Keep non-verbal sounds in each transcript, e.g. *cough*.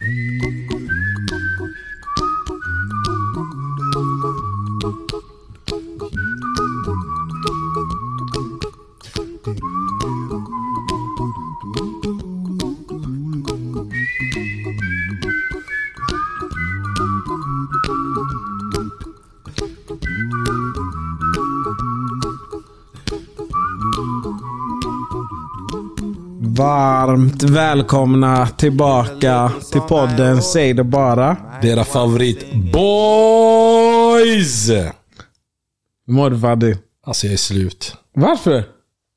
Mm-hmm. Varmt välkomna tillbaka till podden Säg det bara. Dera favorit boys! Hur mår du Faddy? Alltså jag är slut. Varför?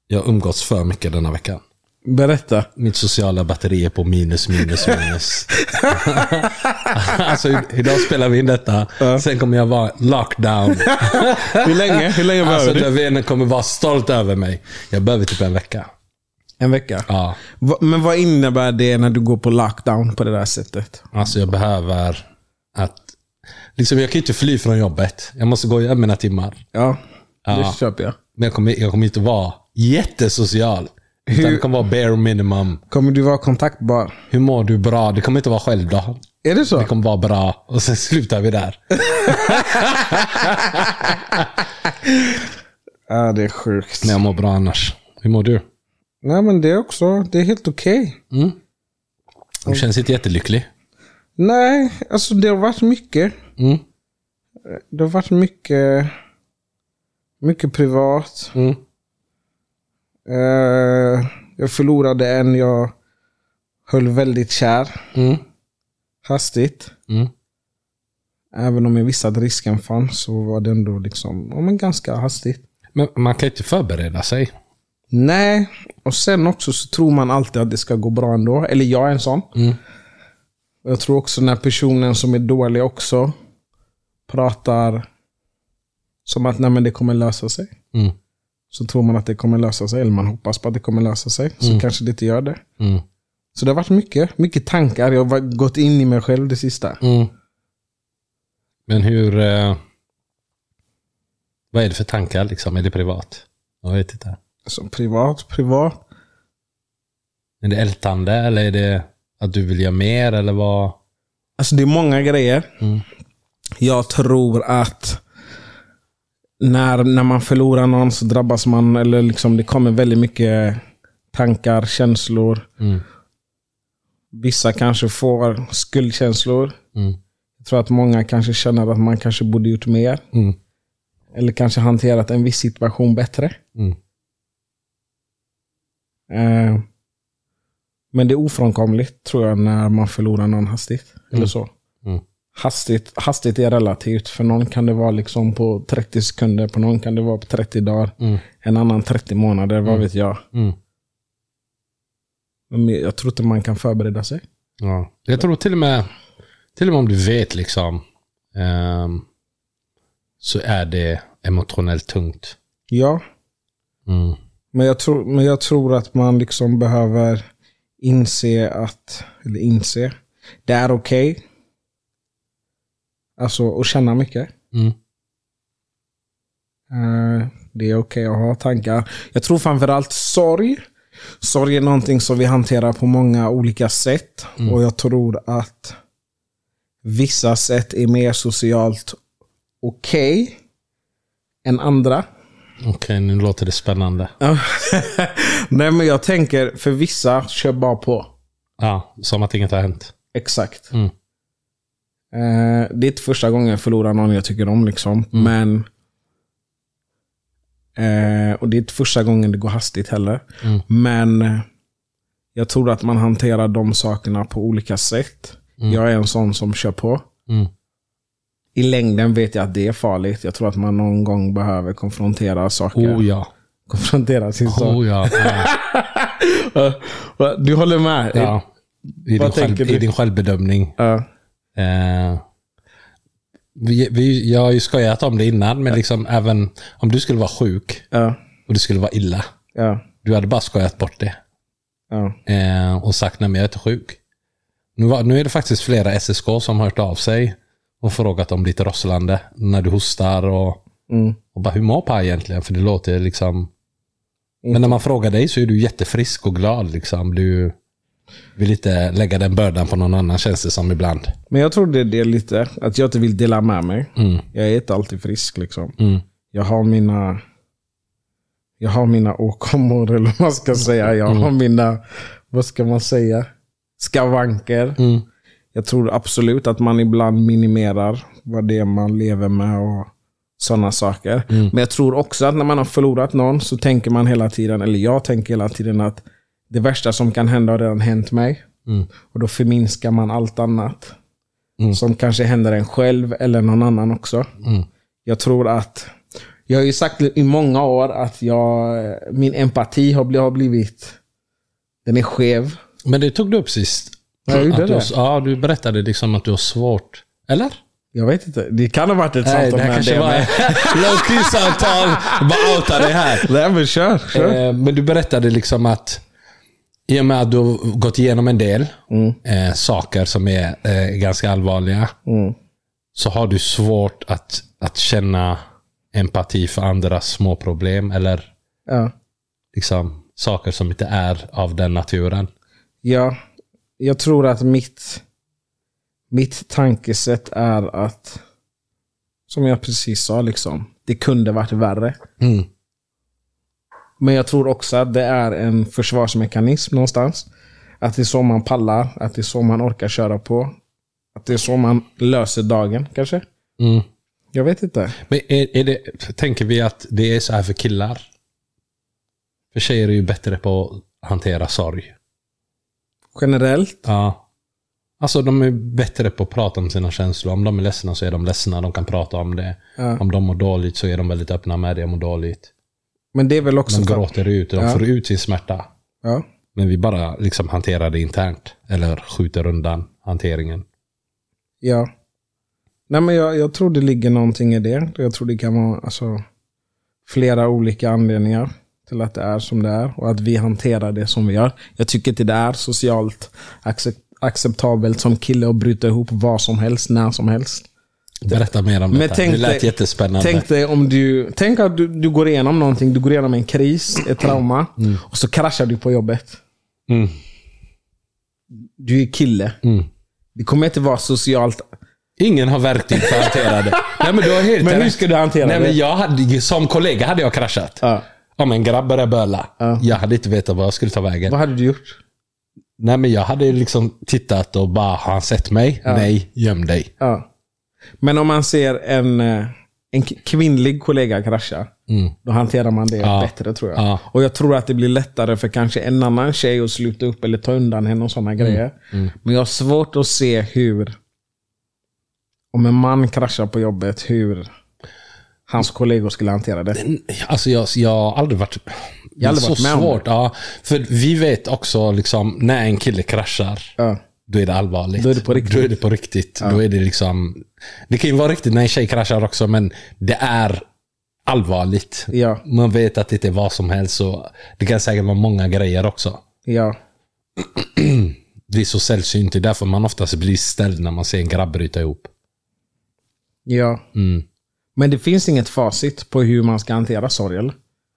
Jag har umgåtts för mycket denna veckan. Berätta. Mitt sociala batteri är på minus, minus, minus. alltså idag spelar vi in detta. Sen kommer jag vara lockdown. *laughs* Hur länge? Hur länge alltså behöver du? Löfven kommer vara stolt över mig. Jag behöver typ en vecka. En vecka? Ja. Men vad innebär det när du går på lockdown på det där sättet? Alltså jag behöver att... Liksom jag kan ju inte fly från jobbet. Jag måste gå göra mina timmar. Ja, det Ja. köper jag. Men jag kommer, jag kommer inte vara jättesocial. Utan Hur- det kommer vara bare minimum. Kommer du vara kontaktbar? Hur mår du? Bra. Det kommer inte vara självdag. Är det så? Det kommer vara bra. Och sen slutar vi där. *laughs* Ja, det är sjukt. Men jag mår bra annars. Hur mår du? Nej, men det är också, det är helt okej. Du känns inte jättelycklig. Nej, alltså det har varit mycket. Mm. Det har varit mycket, mycket privat. Mm. Eh, jag förlorade en jag höll väldigt kär. Mm. Hastigt. Mm. Även om jag visste att risken fanns så var det ändå liksom, ja, men ganska hastigt. Men man kan inte förbereda sig. Nej, och sen också så tror man alltid att det ska gå bra ändå. Eller jag är en sån. Mm. Jag tror också när personen som är dålig också pratar som att nej, det kommer lösa sig. Mm. Så tror man att det kommer lösa sig, eller man hoppas på att det kommer lösa sig. Så kanske det inte gör det. Mm. Så det har varit mycket, mycket tankar. Jag har gått in i mig själv det sista. Mm. Men hur... Eh, vad är det för tankar liksom? Är det privat? Jag vet inte. Så privat, privat. Är det ältande eller är det att du vill göra mer eller vad? Alltså det är många grejer. Mm. Jag tror att när, när man förlorar någon så drabbas man, eller liksom det kommer väldigt mycket tankar, känslor. Mm. Vissa kanske får skuldkänslor. Mm. Jag tror att många kanske känner att man kanske borde gjort mer. Mm. Eller kanske hanterat en viss situation bättre. Mm. Eh, men det är ofrånkomligt tror jag när man förlorar någon hastigt. Eller så. Mm. Hastigt, hastigt är relativt. För någon kan det vara liksom på 30 sekunder. På någon kan det vara på 30 dagar. Mm. En annan 30 månader. Vad vet jag. Mm. Men jag tror inte man kan förbereda sig. Ja. Jag tror till och med, till och med om du vet liksom, ehm, så är det emotionellt tungt. Ja, Mm. Men jag tror, men jag tror att man liksom behöver inse att, eller inse, det är okej. Alltså att känna mycket. Mm. Eh, Det är okej att ha tankar. Jag tror framförallt sorg. Sorg är någonting som vi hanterar på många olika sätt. Och jag tror att vissa sätt är mer socialt okej än andra. Okej, nu låter det spännande. *laughs* Nej men jag tänker, för vissa, kör bara på. Ja, som att inget har hänt. Exakt. Mm. Eh, det är inte första gången jag förlorar någon jag tycker om. liksom. Men eh, Och det är inte första gången det går hastigt heller. Mm. Men eh, jag tror att man hanterar de sakerna på olika sätt. Jag är en sån som kör på. I längden vet jag att det är farligt. Jag tror att man någon gång behöver konfrontera saker. Oh ja. Konfrontera sin sak. Oh ja. *laughs* Du håller med? ja. I, din Vad tänker själv, du? I din självbedömning. Ja. Eh, vi, vi, jag har ju skojat om det innan, men liksom även om du skulle vara sjuk Ja. och det skulle vara illa. Ja. Du hade bara skojat bort det. Eh, och sagt nej men jag är inte sjuk. Nu, var, nu är det faktiskt flera SSK som har hört av sig och frågat om ditt rosslande när du hostar och, Mm. och bara hur mår Pa egentligen? För det låter liksom... Men när man frågar dig så är du jättefrisk och glad liksom. Du, Vill inte lägga den bördan på någon annan känns det som ibland. Men jag tror det är det lite. Att jag inte vill dela med mig. Jag är inte alltid frisk liksom. Mm. Jag har mina jag har mina åkommor, *laughs* eller vad man ska säga. Jag har mina, vad ska man säga, skavanker. Mm. Jag tror absolut att man ibland minimerar vad det är man lever med och sådana saker. Men jag tror också att när man har förlorat någon så tänker man hela tiden, eller jag tänker hela tiden att det värsta som kan hända har redan hänt mig. Mm. Och då förminskar man allt annat. Mm. Som kanske händer en själv eller någon annan också. Mm. Jag tror att, jag har ju sagt i många år att jag, min empati har blivit, har blivit den är skev. Men det tog du upp sist. Jag gjorde Att du, det. ja, du berättade liksom att du har svårt. Eller? Jag vet inte, det kan ha varit ett Nej, samtal det här med kanske det. var key-samtal. Bara outa det här. *laughs* Nej men kör, kör. Eh, men du berättade liksom att i och med att du har gått igenom en del eh, saker som är eh, ganska allvarliga. Mm. Så har du svårt att, att känna empati för andras små problem eller Ja. liksom saker som inte är av den naturen. Ja, jag tror att mitt, mitt tankesätt är att, som jag precis sa, liksom, det kunde varit värre. Mm. Men jag tror också att det är en försvarsmekanism någonstans. Att det är så man pallar, att det är så man orkar köra på. Att det är så man löser dagen kanske. Mm. Jag vet inte. Men är, är det, tänker vi att det är så här för killar? För tjejer är ju bättre på att hantera sorg. Generellt, Ja. Alltså de är bättre på att prata om sina känslor. Om de är ledsna så är de ledsna. De kan prata om det. Ja. Om de mår dåligt så är de väldigt öppna med det. Mår dåligt. men det är väl också... De gråter ut. De Ja. får ut sin smärta. Ja. Men vi bara liksom hanterar det internt. Eller skjuter undan hanteringen. Ja. Nej, men jag, jag tror det ligger någonting i det. Jag tror det kan vara alltså, flera olika anledningar till att det är som det är. Och att vi hanterar det som vi gör. Jag tycker inte det är socialt accept acceptabelt som kille att bryta ihop vad som helst, när som helst. Berätta mer om detta. tänk det lät jättespännande. Tänk dig om du, tänk att du, du går igenom någonting, du går igenom en kris, ett trauma. Och så kraschar du på jobbet. Mm. Du är kille. Mm. Det kommer inte vara socialt. Ingen har verktyg för att hantera det. *laughs* Nej, men du har helt Men hur ska du hantera Nej, det? men jag hade, som kollega hade jag kraschat. Ja. Om en grabb började böla. Ja. Jag hade inte vetat vad jag skulle ta vägen. Vad hade du gjort? Nej, men jag hade liksom tittat och bara, har han sett mig? Nej, göm dig. Ja. Men om man ser en, eh, en kvinnlig kollega krascha, Mm. då hanterar man det Ja. bättre tror jag. Ja. Och jag tror att det blir lättare för kanske en annan tjej att sluta upp eller ta undan henne och sådana grejer. Mm. Men jag har svårt att se hur, om en man kraschar på jobbet, hur hans kollegor skulle hantera det. Alltså jag, jag har aldrig varit... Jag har aldrig så varit med om svårt. Ja, för vi vet också liksom, när en kille kraschar, Ja. då är det allvarligt. Då är det på riktigt. Då är det på riktigt. Då är det liksom... Det kan ju vara riktigt när en tjej kraschar också, men det är allvarligt. Ja. Man vet att det inte är vad som helst. Och det kan säkert vara många grejer också. Ja. *clears throat* Det är så sällsynt. Det är därför man oftast blir ställd när man ser en grabb bryta ihop. Ja. Mm. Men det finns inget facit på hur man ska hantera sorg, eller?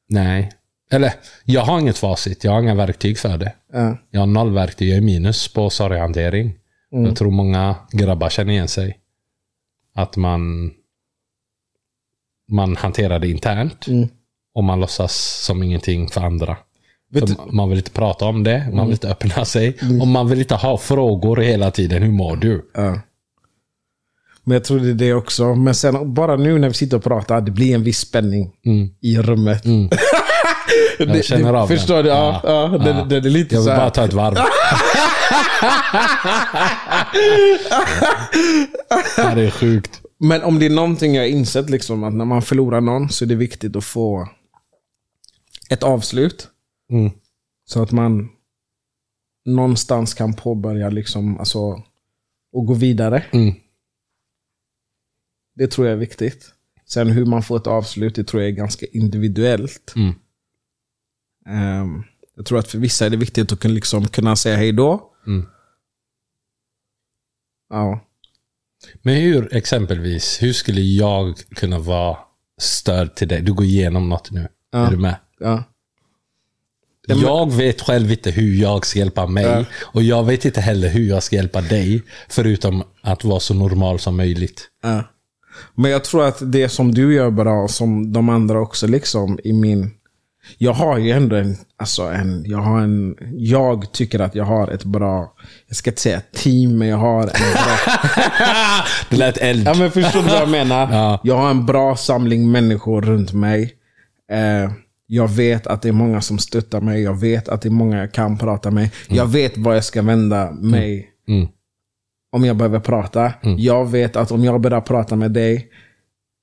Nej. Eller, jag har inget facit. Jag har inga verktyg för det. Ja. Jag har noll verktyg. Jag är minus på sorghantering. Jag tror många grabbar känner igen sig. Att man man hanterar det internt. Mm. Och man låtsas som ingenting för andra. Man vill inte prata om det. Man vill inte öppna sig. Och man vill inte ha frågor hela tiden. Hur mår du? Ja. Men jag tror det är det också. Men sen bara nu när vi sitter och pratar, det blir en viss spänning Mm. i rummet. *laughs* det, Jag känner av den. Förstår du? Ja, ja, Ja, det, ja. det är lite Jag så vill bara ta ett varv. *laughs* det är sjukt. Men om det är någonting jag har insett, liksom, att när man förlorar någon så är det viktigt att få ett avslut. Mm. Så att man någonstans kan påbörja liksom, alltså, och gå vidare. Mm. Det tror jag är viktigt. Sen hur man får ett avslut, det tror jag är ganska individuellt. Mm. Ehm, jag tror att för vissa är det viktigt att kunna, liksom, kunna säga hej då. Mm. Ja. Men hur, exempelvis, hur skulle jag kunna vara stöd till dig? Du går igenom något nu. Ja. Är du med? ja. Jag vet själv inte hur jag ska hjälpa mig. Ja. Och jag vet inte heller hur jag ska hjälpa dig. Förutom att vara så normal som möjligt. Ja. Men jag tror att det som du gör bra, som de andra också, liksom i min... Jag har ju ändå en, alltså en, jag har en, jag tycker att jag har ett bra, jag ska inte säga team, men jag har en bra, *laughs* Det lät eld. ja men förstår du vad jag menar? Ja. Jag har en bra samling människor runt mig. Eh, jag vet att det är många som stöttar mig, jag vet att det är många jag kan prata med. Jag vet var jag ska vända mig Mm. Om jag behöver prata. Jag vet att om jag börjar prata med dig,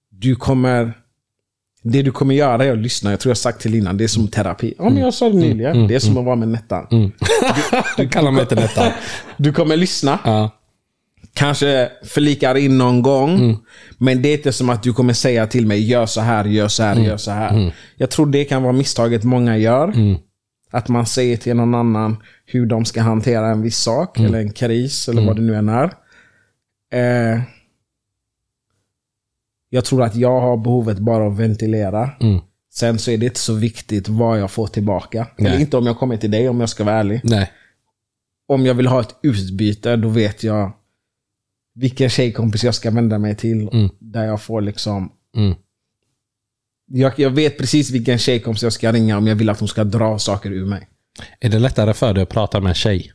du kommer... Det du kommer göra är att lyssna. Jag tror jag sagt till innan, det är som terapi. Ja, men jag sa det nyligen. Det är som att vara med Nettan. Du *laughs* kallar mig inte detta. *laughs* Du kommer lyssna, Ja. kanske förlikar in någon gång. Men det är inte som att du kommer säga till mig, gör så här, gör så här, gör så här. Jag tror det kan vara misstaget många gör. Att man säger till någon annan hur de ska hantera en viss sak, eller en kris, eller vad det nu än är. Eh, jag tror att jag har behovet bara att ventilera. Mm. Sen så är det inte så viktigt vad jag får tillbaka. Eller Nej. inte om jag kommer till dig, om jag ska vara ärlig. Nej. Om jag vill ha ett utbyte, då vet jag vilken tjejkompis jag ska vända mig till. Mm. Där jag får liksom... Mm. Jag, jag vet precis vilken tjejkompis jag ska ringa om jag vill att hon ska dra saker ur mig. Är det lättare för dig att prata med en tjej?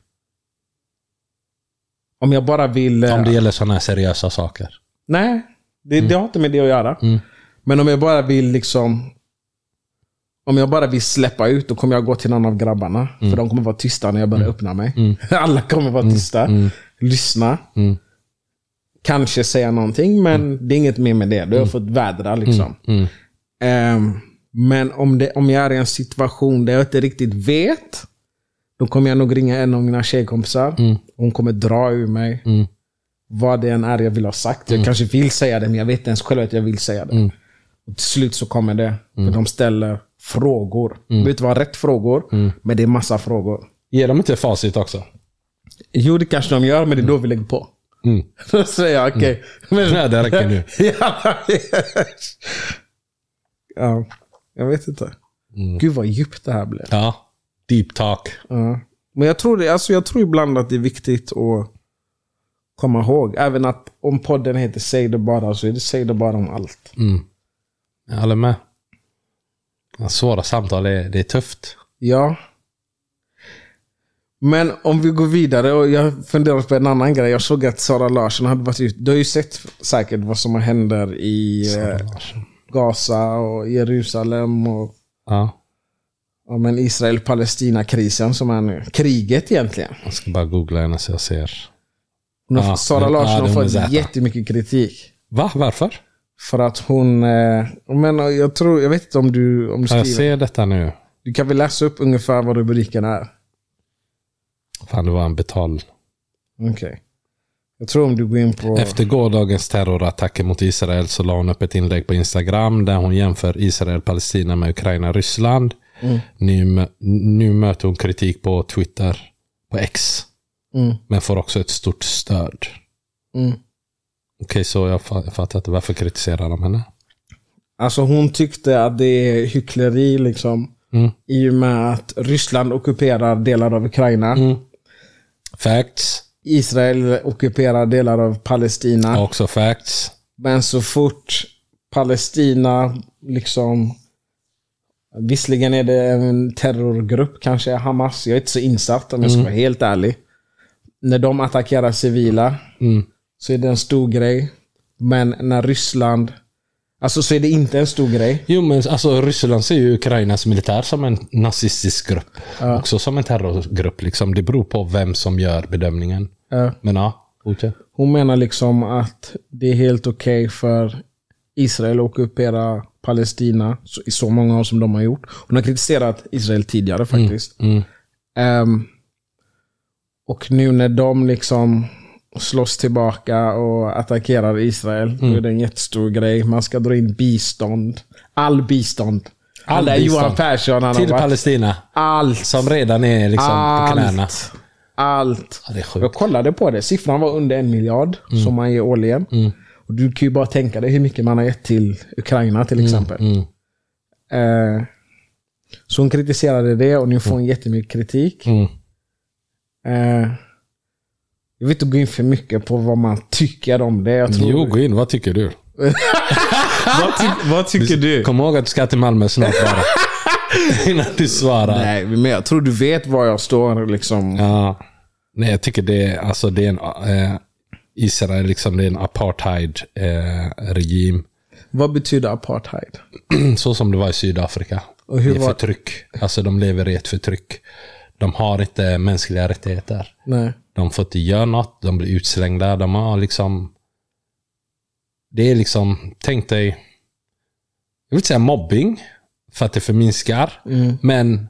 Om jag bara vill... eh, Om det gäller sådana här seriösa saker? Nej, det, det har inte med det att göra. Mm. Men om jag bara vill liksom... Om jag bara vill släppa ut, då kommer jag gå till någon av grabbarna. För de kommer vara tysta när jag börjar öppna mig. *laughs* Alla kommer vara tysta. Lyssna. Mm. Kanske säga någonting, men det är inget mer med det. Då har jag fått vädra liksom. Mm. Ehm, men om, det, om jag är i en situation där jag inte riktigt vet, då kommer jag nog ringa en av mina tjejkompisar. Hon kommer dra ur mig Mm. vad det än är jag vill ha sagt. Jag kanske vill säga det, men jag vet inte ens själv att jag vill säga det. Mm. Och till slut så kommer det. För de ställer frågor. Det behöver inte vara rätt frågor, men det är massa frågor. Ger de inte facit också? Jo, det kanske de gör, men det är då vi lägger på. Mm. *laughs* Då säger jag okej. Men- *laughs* Nej, det räcker nu. *laughs* ja, ja, jag vet inte. Gud vad djupt det här blev. Ja. Deep talk. Ja. Men jag tror, det, alltså jag tror ibland att det är viktigt att komma ihåg. Även att om podden heter Säg det bara, så är det Säg det bara om allt. Mm. Jag håller med. Svåra samtal, är, det är tufft. Ja. Men om vi går vidare och jag funderar på en annan grej. Jag såg att Sara Larsson hade varit ute. Du har ju sett säkert vad som händer i eh, Gaza och Jerusalem och Ja. ja, men Israel-Palestina-krisen som är nu. Kriget egentligen. Jag ska bara googla henne så jag ser. Har, Ja, Sara Larsson ja, har fått jättemycket kritik. Va? Varför? För att hon... Eh, men jag tror, jag vet inte om du, om du Ja, Jag skriver. ser detta nu. Du kan väl läsa upp ungefär vad rubriken är? Fan, det var en betal. Okej. Jag tror om du går in på... Efter gårdagens terrorattacker mot Israel så la hon upp ett inlägg på Instagram där hon jämför Israel, Palestina med Ukraina, Ryssland. Mm. Nu, nu möter hon kritik på Twitter, på X. Mm, Men får också ett stort stöd. mm. Okej, så jag fa- jag fattar inte. Varför kritiserar de henne? Alltså hon tyckte att det är hyckleri liksom. Mm. I och med att Ryssland ockuperar delar av Ukraina. Mm. Facts. Israel ockuperar delar av Palestina. Också facts. Men så fort Palestina liksom... Visserligen är det en terrorgrupp, kanske Hamas. Jag är inte så insatt om jag ska vara helt ärlig. När de attackerar civila Mm. så är det en stor grej. Men när Ryssland... Alltså så är det inte en stor grej. Jo, men alltså Ryssland ser ju Ukrainas militär som en nazistisk grupp. Också som en terrorgrupp. Liksom. Det beror på vem som gör bedömningen. Ja. Men ja, fortsätt. Hon menar liksom att det är helt okej för Israel att ockupera Palestina så- i så många år som de har gjort. Hon har kritiserat Israel tidigare faktiskt. Mm. Ehm, och nu när de liksom slåss tillbaka och attackerar Israel, då är det en jättestor grej. Man ska dra in bistånd. All bistånd. All All bistånd. Johan Persson, han Till. Palestina. Allt. Som redan är liksom på knäna. Allt. Ja, Jag kollade på det. Siffran var under en miljard som man ger årligen. Och du kan ju bara tänka dig hur mycket man har gett till Ukraina till exempel. Mm. Eh, Så hon kritiserade det och ni får en jättemycket kritik. Mm. Eh, jag vill inte gå in för mycket på vad man tycker om det. Jag tror, Jo, gå in. Vad tycker du? *laughs* vad, ty, vad tycker du? Kom ihåg att du ska till Malmö snart bara. *laughs* Innan du svarar. Nej, men jag tror du vet var jag står. Liksom. Ja. Nej, jag tycker det är, alltså, det är en... Eh, Israel liksom, det är en apartheid-regim. Vad betyder apartheid? *clears throat* så som det var i Sydafrika. Och hur det är var- förtryck. Alltså de lever i ett förtryck. De har inte mänskliga rättigheter. Nej. De får inte göra något. De blir utslängda. De har liksom... Det är liksom, tänk dig... Jag vill inte säga mobbing. För att det förminskar. Men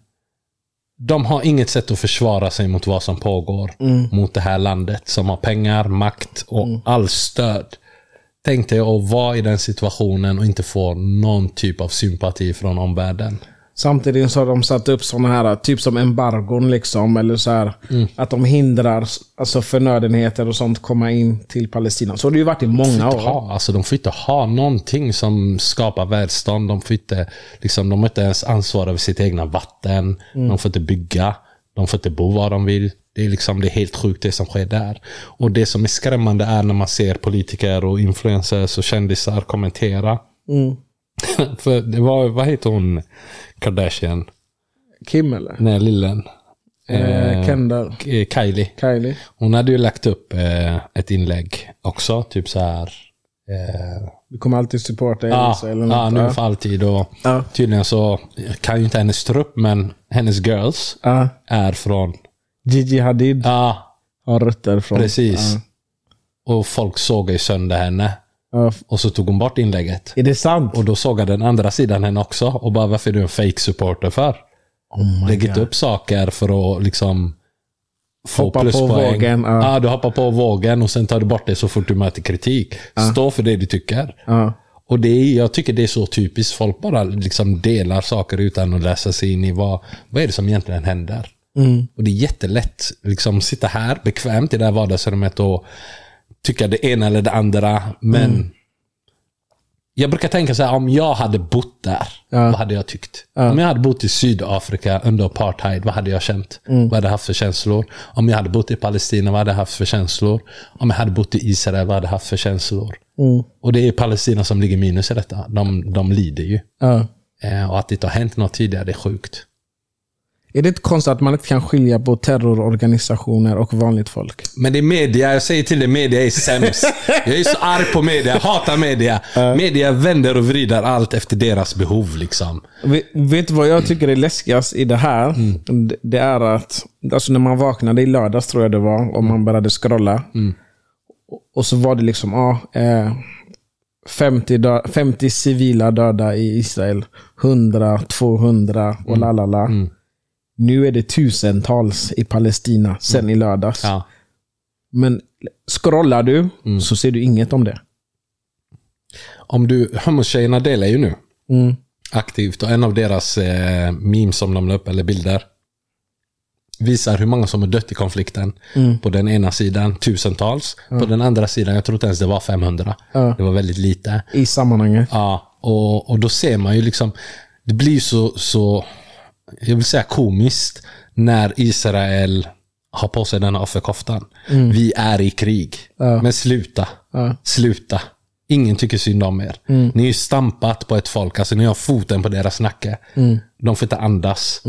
de har inget sätt att försvara sig mot vad som pågår. Mot det här landet som har pengar, makt och all stöd. Tänk dig att vara i den situationen och inte få någon typ av sympati från omvärlden. Samtidigt så har de satt upp sådana här, typ som embargon liksom. Eller så här, Mm. att de hindrar alltså förnödenheter och sånt komma in till Palestina. Så har det ju varit i många år. ha, alltså de får inte ha någonting som skapar välstånd. De får inte, liksom, de har inte ens ansvar över sitt egna vatten. De får inte bygga. De får inte bo var de vill. Det är, liksom, det är helt sjukt det som sker där. Och det som är skrämmande är när man ser politiker och influencers och kändisar kommentera. Mm. *laughs* För det var, vad heter hon, Kardashian? Kim eller? Nej, lillen. Eh, Kendall. K- Kylie. Kylie. Hon hade ju lagt upp eh, ett inlägg också. Typ så här. Eh, Du kommer alltid supporta Ja, Israel eller ja något. nu för alltid. Och Ja. Tydligen så kan ju inte hennes trupp, men hennes girls Ja. är från... Gigi Hadid Ja, har rötter från... precis. Ja. Och folk såg ju sönder henne. Ja. Och så tog hon bort inlägget. Är det sant? Och då såg den andra sidan henne också. Och bara, varför är du en fake supporter för? Oh my Lägg inte God. upp saker för att liksom få Hoppa på pluspoäng. vågen, ja. Ja, du hoppar på vågen och sen tar du bort det så fort du möter kritik. Stå för det du tycker. Ja. Och det är, jag tycker det är så typiskt. Folk bara liksom delar saker utan att läsa sig in i vad, vad är det som egentligen händer. Mm. Och det är jättelätt liksom sitta här bekvämt i det här vardagsrummet och tycka det ena eller det andra. Men Mm. jag brukar tänka så här, om jag hade bott där, Ja. vad hade jag tyckt? Om jag hade bott i Sydafrika under apartheid, vad hade jag känt? Mm. Vad hade jag haft för känslor? Om jag hade bott i Palestina, vad hade jag haft för känslor? Om jag hade bott i Israel, vad hade jag haft för känslor? Mm. Och det är Palestina som ligger minus i detta. De, de lider ju. Ja. Eh, och att det inte har hänt något tidigare, det är sjukt. Är det inte konstigt att man inte kan skilja på terrororganisationer och vanligt folk? Men det är media, jag säger till dig, media är sämst. *laughs* Jag är så arg på media, jag hatar media. Media vänder och vrider allt efter deras behov liksom. Vet, du vad jag tycker är läskigast i det här? Det- Det är att alltså när man vaknade i lördags, tror jag det var, och man började scrolla. Och- Och så var det liksom, ja, eh, 50, dö 50 civila döda i Israel. 100, 200 och lalala. Nu är det tusentals i Palestina sen i lördags. Ja. Men scrollar du så ser du inget om det. Om du, homotjejerna delar ju nu Mm. aktivt och en av deras eh, memes som de la upp, eller bilder, visar hur många som har dött i konflikten. På den ena sidan tusentals, på den andra sidan, jag tror inte ens det var 500. Ja. Det var väldigt lite. I sammanhanget. Ja, och, och då ser man ju liksom, det blir så, så, jag vill säga komiskt, när Israel har på sig den offerkoftan. Vi är i krig. Ja. Men sluta. Ja. Sluta. Ingen tycker synd om er. Ni är ju stampat på ett folk, alltså ni har foten på deras nacke. De får inte andas.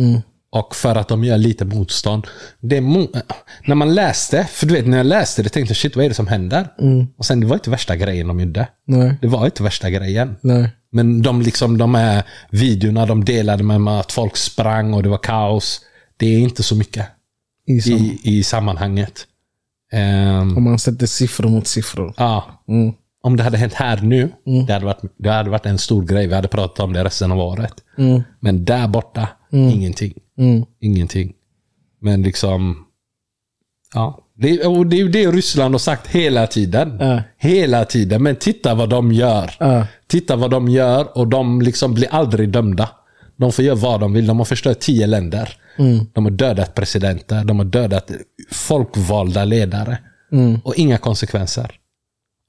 Och för att de gör lite motstånd. Det mo- när man läste, för du vet när jag läste det tänkte jag shit vad är det som händer? Och sen det var inte värsta grejen de gjorde. Nej. Det var inte värsta grejen. Nej. Men de, liksom, de här videorna de delade med mig att folk sprang och det var kaos. Det är inte så mycket I i, i sammanhanget. Ehm, Om man sätter siffror mot siffror. ja. Mm. Om det hade hänt här nu, det, hade varit, det hade varit en stor grej. Vi hade pratat om det resten av året. Mm. Men där borta, ingenting. Mm. Ingenting. Men liksom... Ja. Det, och det är ju det Ryssland har sagt hela tiden. Ja. Hela tiden. Men titta vad de gör. Ja. Titta vad de gör och de liksom blir aldrig dömda. De får göra vad de vill. De har förstört tio länder. De har dödat presidenter. De har dödat folkvalda ledare. Och inga konsekvenser.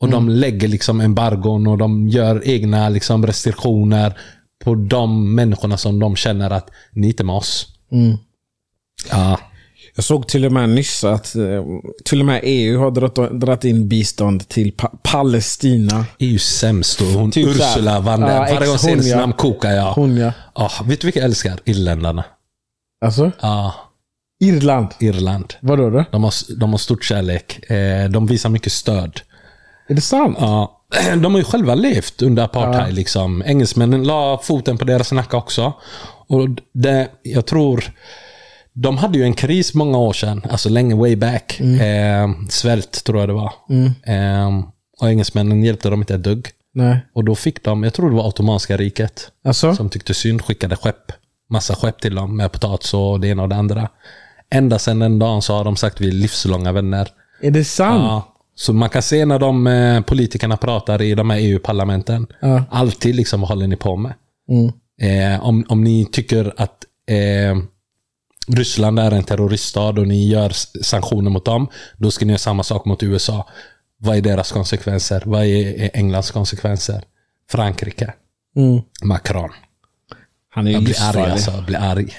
Och de lägger liksom embargon och de gör egna liksom restriktioner på på de människorna som de känner att ni är inte med oss. Ja. Jag såg till och med nyss att eh, till och med EU har dragit, in bistånd till pa Palestina. ju sämst och hon Typ. Ursula van der Ja, Varje gång jag ser hennes ja. namn kokar jag. Hon ja. Ja, vet du vilka jag älskar? Irländarna. Alltså? Ja, Irland. Irland. Vadå då? De har, de har stort kärlek. Eh, de visar mycket stöd. Är det sant? Ja, *clears throat* de har ju själva levt under apartheid. Liksom. Engelsmännen la foten på deras nacke också. Och det, jag tror... De hade ju en kris många år sedan, alltså länge way back. Eh, svält tror jag det var. Eh, och engelsmännen hjälpte dem inte ett dugg. Nej. Och då fick de, jag tror det var Ottomanska riket, Alltså? som tyckte synd, skickade skepp. Massa skepp till dem med potatis och det ena och det andra. Ända sedan den dagen så har de sagt vi är livslånga vänner. Är det sant? Ja. Så man kan se när de eh, politikerna pratar i de här EU-parlamenten. Ja. Alltid liksom, vad håller ni på med? Mm. Eh, om, om ni tycker att eh, Ryssland är en terroriststad och ni gör sanktioner mot dem, då ska ni göra samma sak mot USA. Vad är deras konsekvenser? Vad är Englands konsekvenser? Frankrike. Mm. Macron. Han är Jag blir arg livsfarlig. alltså. Jag blir arg.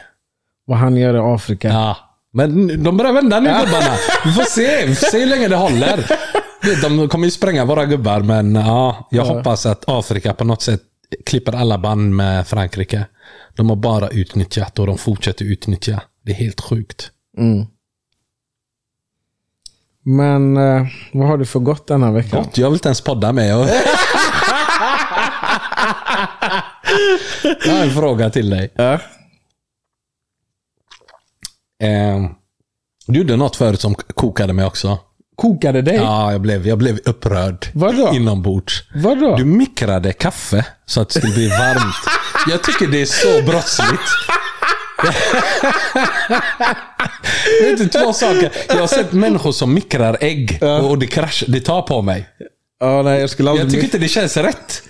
Vad han gör i Afrika. Ja. Men de börjar vända nu gubbarna. Vi får se. Vi får se hur länge det håller. De kommer ju spränga våra gubbar, men ja, jag hoppas att Afrika på något sätt klipper alla band med Frankrike. De har bara utnyttjat och de fortsätter utnyttja. Det är helt sjukt. Mm. Men eh, vad har du för gott denna veckan? Gott, jag vill inte ens podda med. Jag *laughs* jag har en fråga till dig. Ja. Eh, du gjorde något förut som kokade mig också. Kokade dig? Ja, jag blev, jag blev upprörd. Vadå? Inombords. Vadå? Du mikrade kaffe så att det skulle bli varmt. Jag tycker det är så brottsligt. Vet du, två saker. Jag har sett människor som mikrar ägg och det krasch, det tar på mig. Ja, nej, jag skulle aldrig... Jag tycker inte det känns rätt.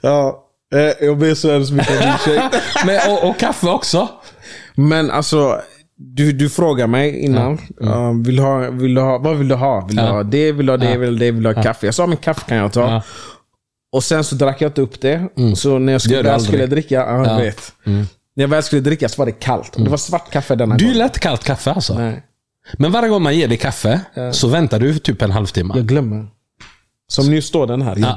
Ja, eh, jag ber så hemskt mycket om ursäkt. *laughs* Men, och, och kaffe också. Men alltså, du, du frågar mig innan. Ja, vill du ha, vill ha, vad vill du ha? Vill du Ja. ha det? Vill du ha det? Vill du ha det? Vill du ha kaffe? Jag sa, men kaffe kan jag ta. Ja. Och sen så drack jag inte upp det. Så när jag skulle, aldrig. skulle dricka, ja, jag Ja. vet. När jag väl skulle dricka så var det kallt. Och det var svart kaffe denna Du gången. gillar inte kallt kaffe alltså? Nej, Men varje gång man ger dig kaffe så väntar du typ en halvtimme. jag glömmer. Som nu står den här, jag.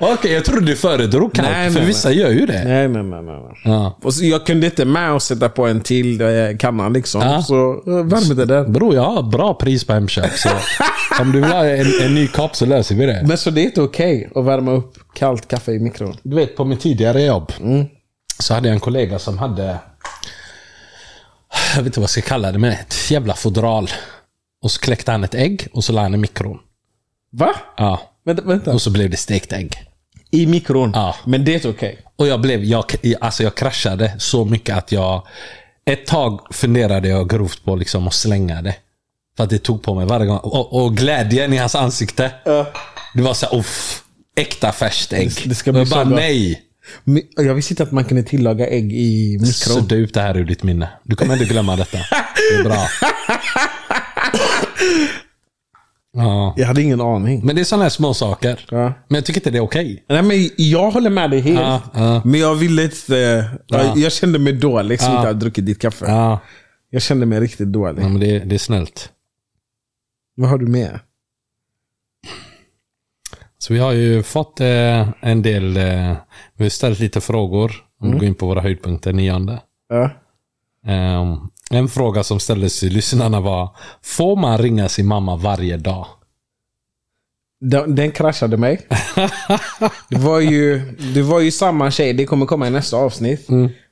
*laughs* Okej, jag trodde du föredrog kallt. Nej, för nej, vissa gör ju det. Nej, nej, nej. nej. nej. Ja. Och så jag kunde inte med och sätta på en till eh, kanna liksom. Ja. Så eh, värme det där. Bror, jag har bra pris på Hemköp. *laughs* Om du vill ha en, en ny kopp så löser vi det. Men så det är inte okej att värma upp kallt kaffe i mikron? Du vet, på mitt tidigare jobb så hade jag en kollega som hade... Jag vet inte vad jag ska kalla det, men ett jävla fodral. Och så kläckte han ett ägg och så la han i mikron. Va? Ja. Vänta, vänta. Och så blev det stekt ägg. I mikron? Ja. Men det är okej? Och jag blev, jag, alltså jag kraschade så mycket att jag... Ett tag funderade jag grovt på liksom att slänga det. För att det tog på mig varje gång. Och, och glädjen i hans ansikte. Det var så här, uff. Äkta färskt ägg. Det ska och bli jag så bara, bra. nej. Jag visste inte att man kunde tillaga ägg i mikron. Sudda ut det här ur ditt minne. Du kommer inte glömma detta. Det är bra. *laughs* Ja. Jag hade ingen aning. Men det är sådana här små saker. Ja. Men jag tycker inte det är okej. Nej, men jag håller med dig helt. Ja, ja. Men jag ville inte... Ja. Jag kände mig dålig som inte hade druckit ditt kaffe. Ja. Jag kände mig riktigt dålig. ja men det, det är snällt. Vad har du med? Så vi har ju fått eh, en del, eh, vi har ställt lite frågor. Om vi går in på våra höjdpunkter nionde. Ja. Eh, en fråga som ställdes till lyssnarna var, får man ringa sin mamma varje dag? Den, den kraschade mig. *laughs* Det var, ju, det var ju samma tjej, det kommer komma i nästa avsnitt.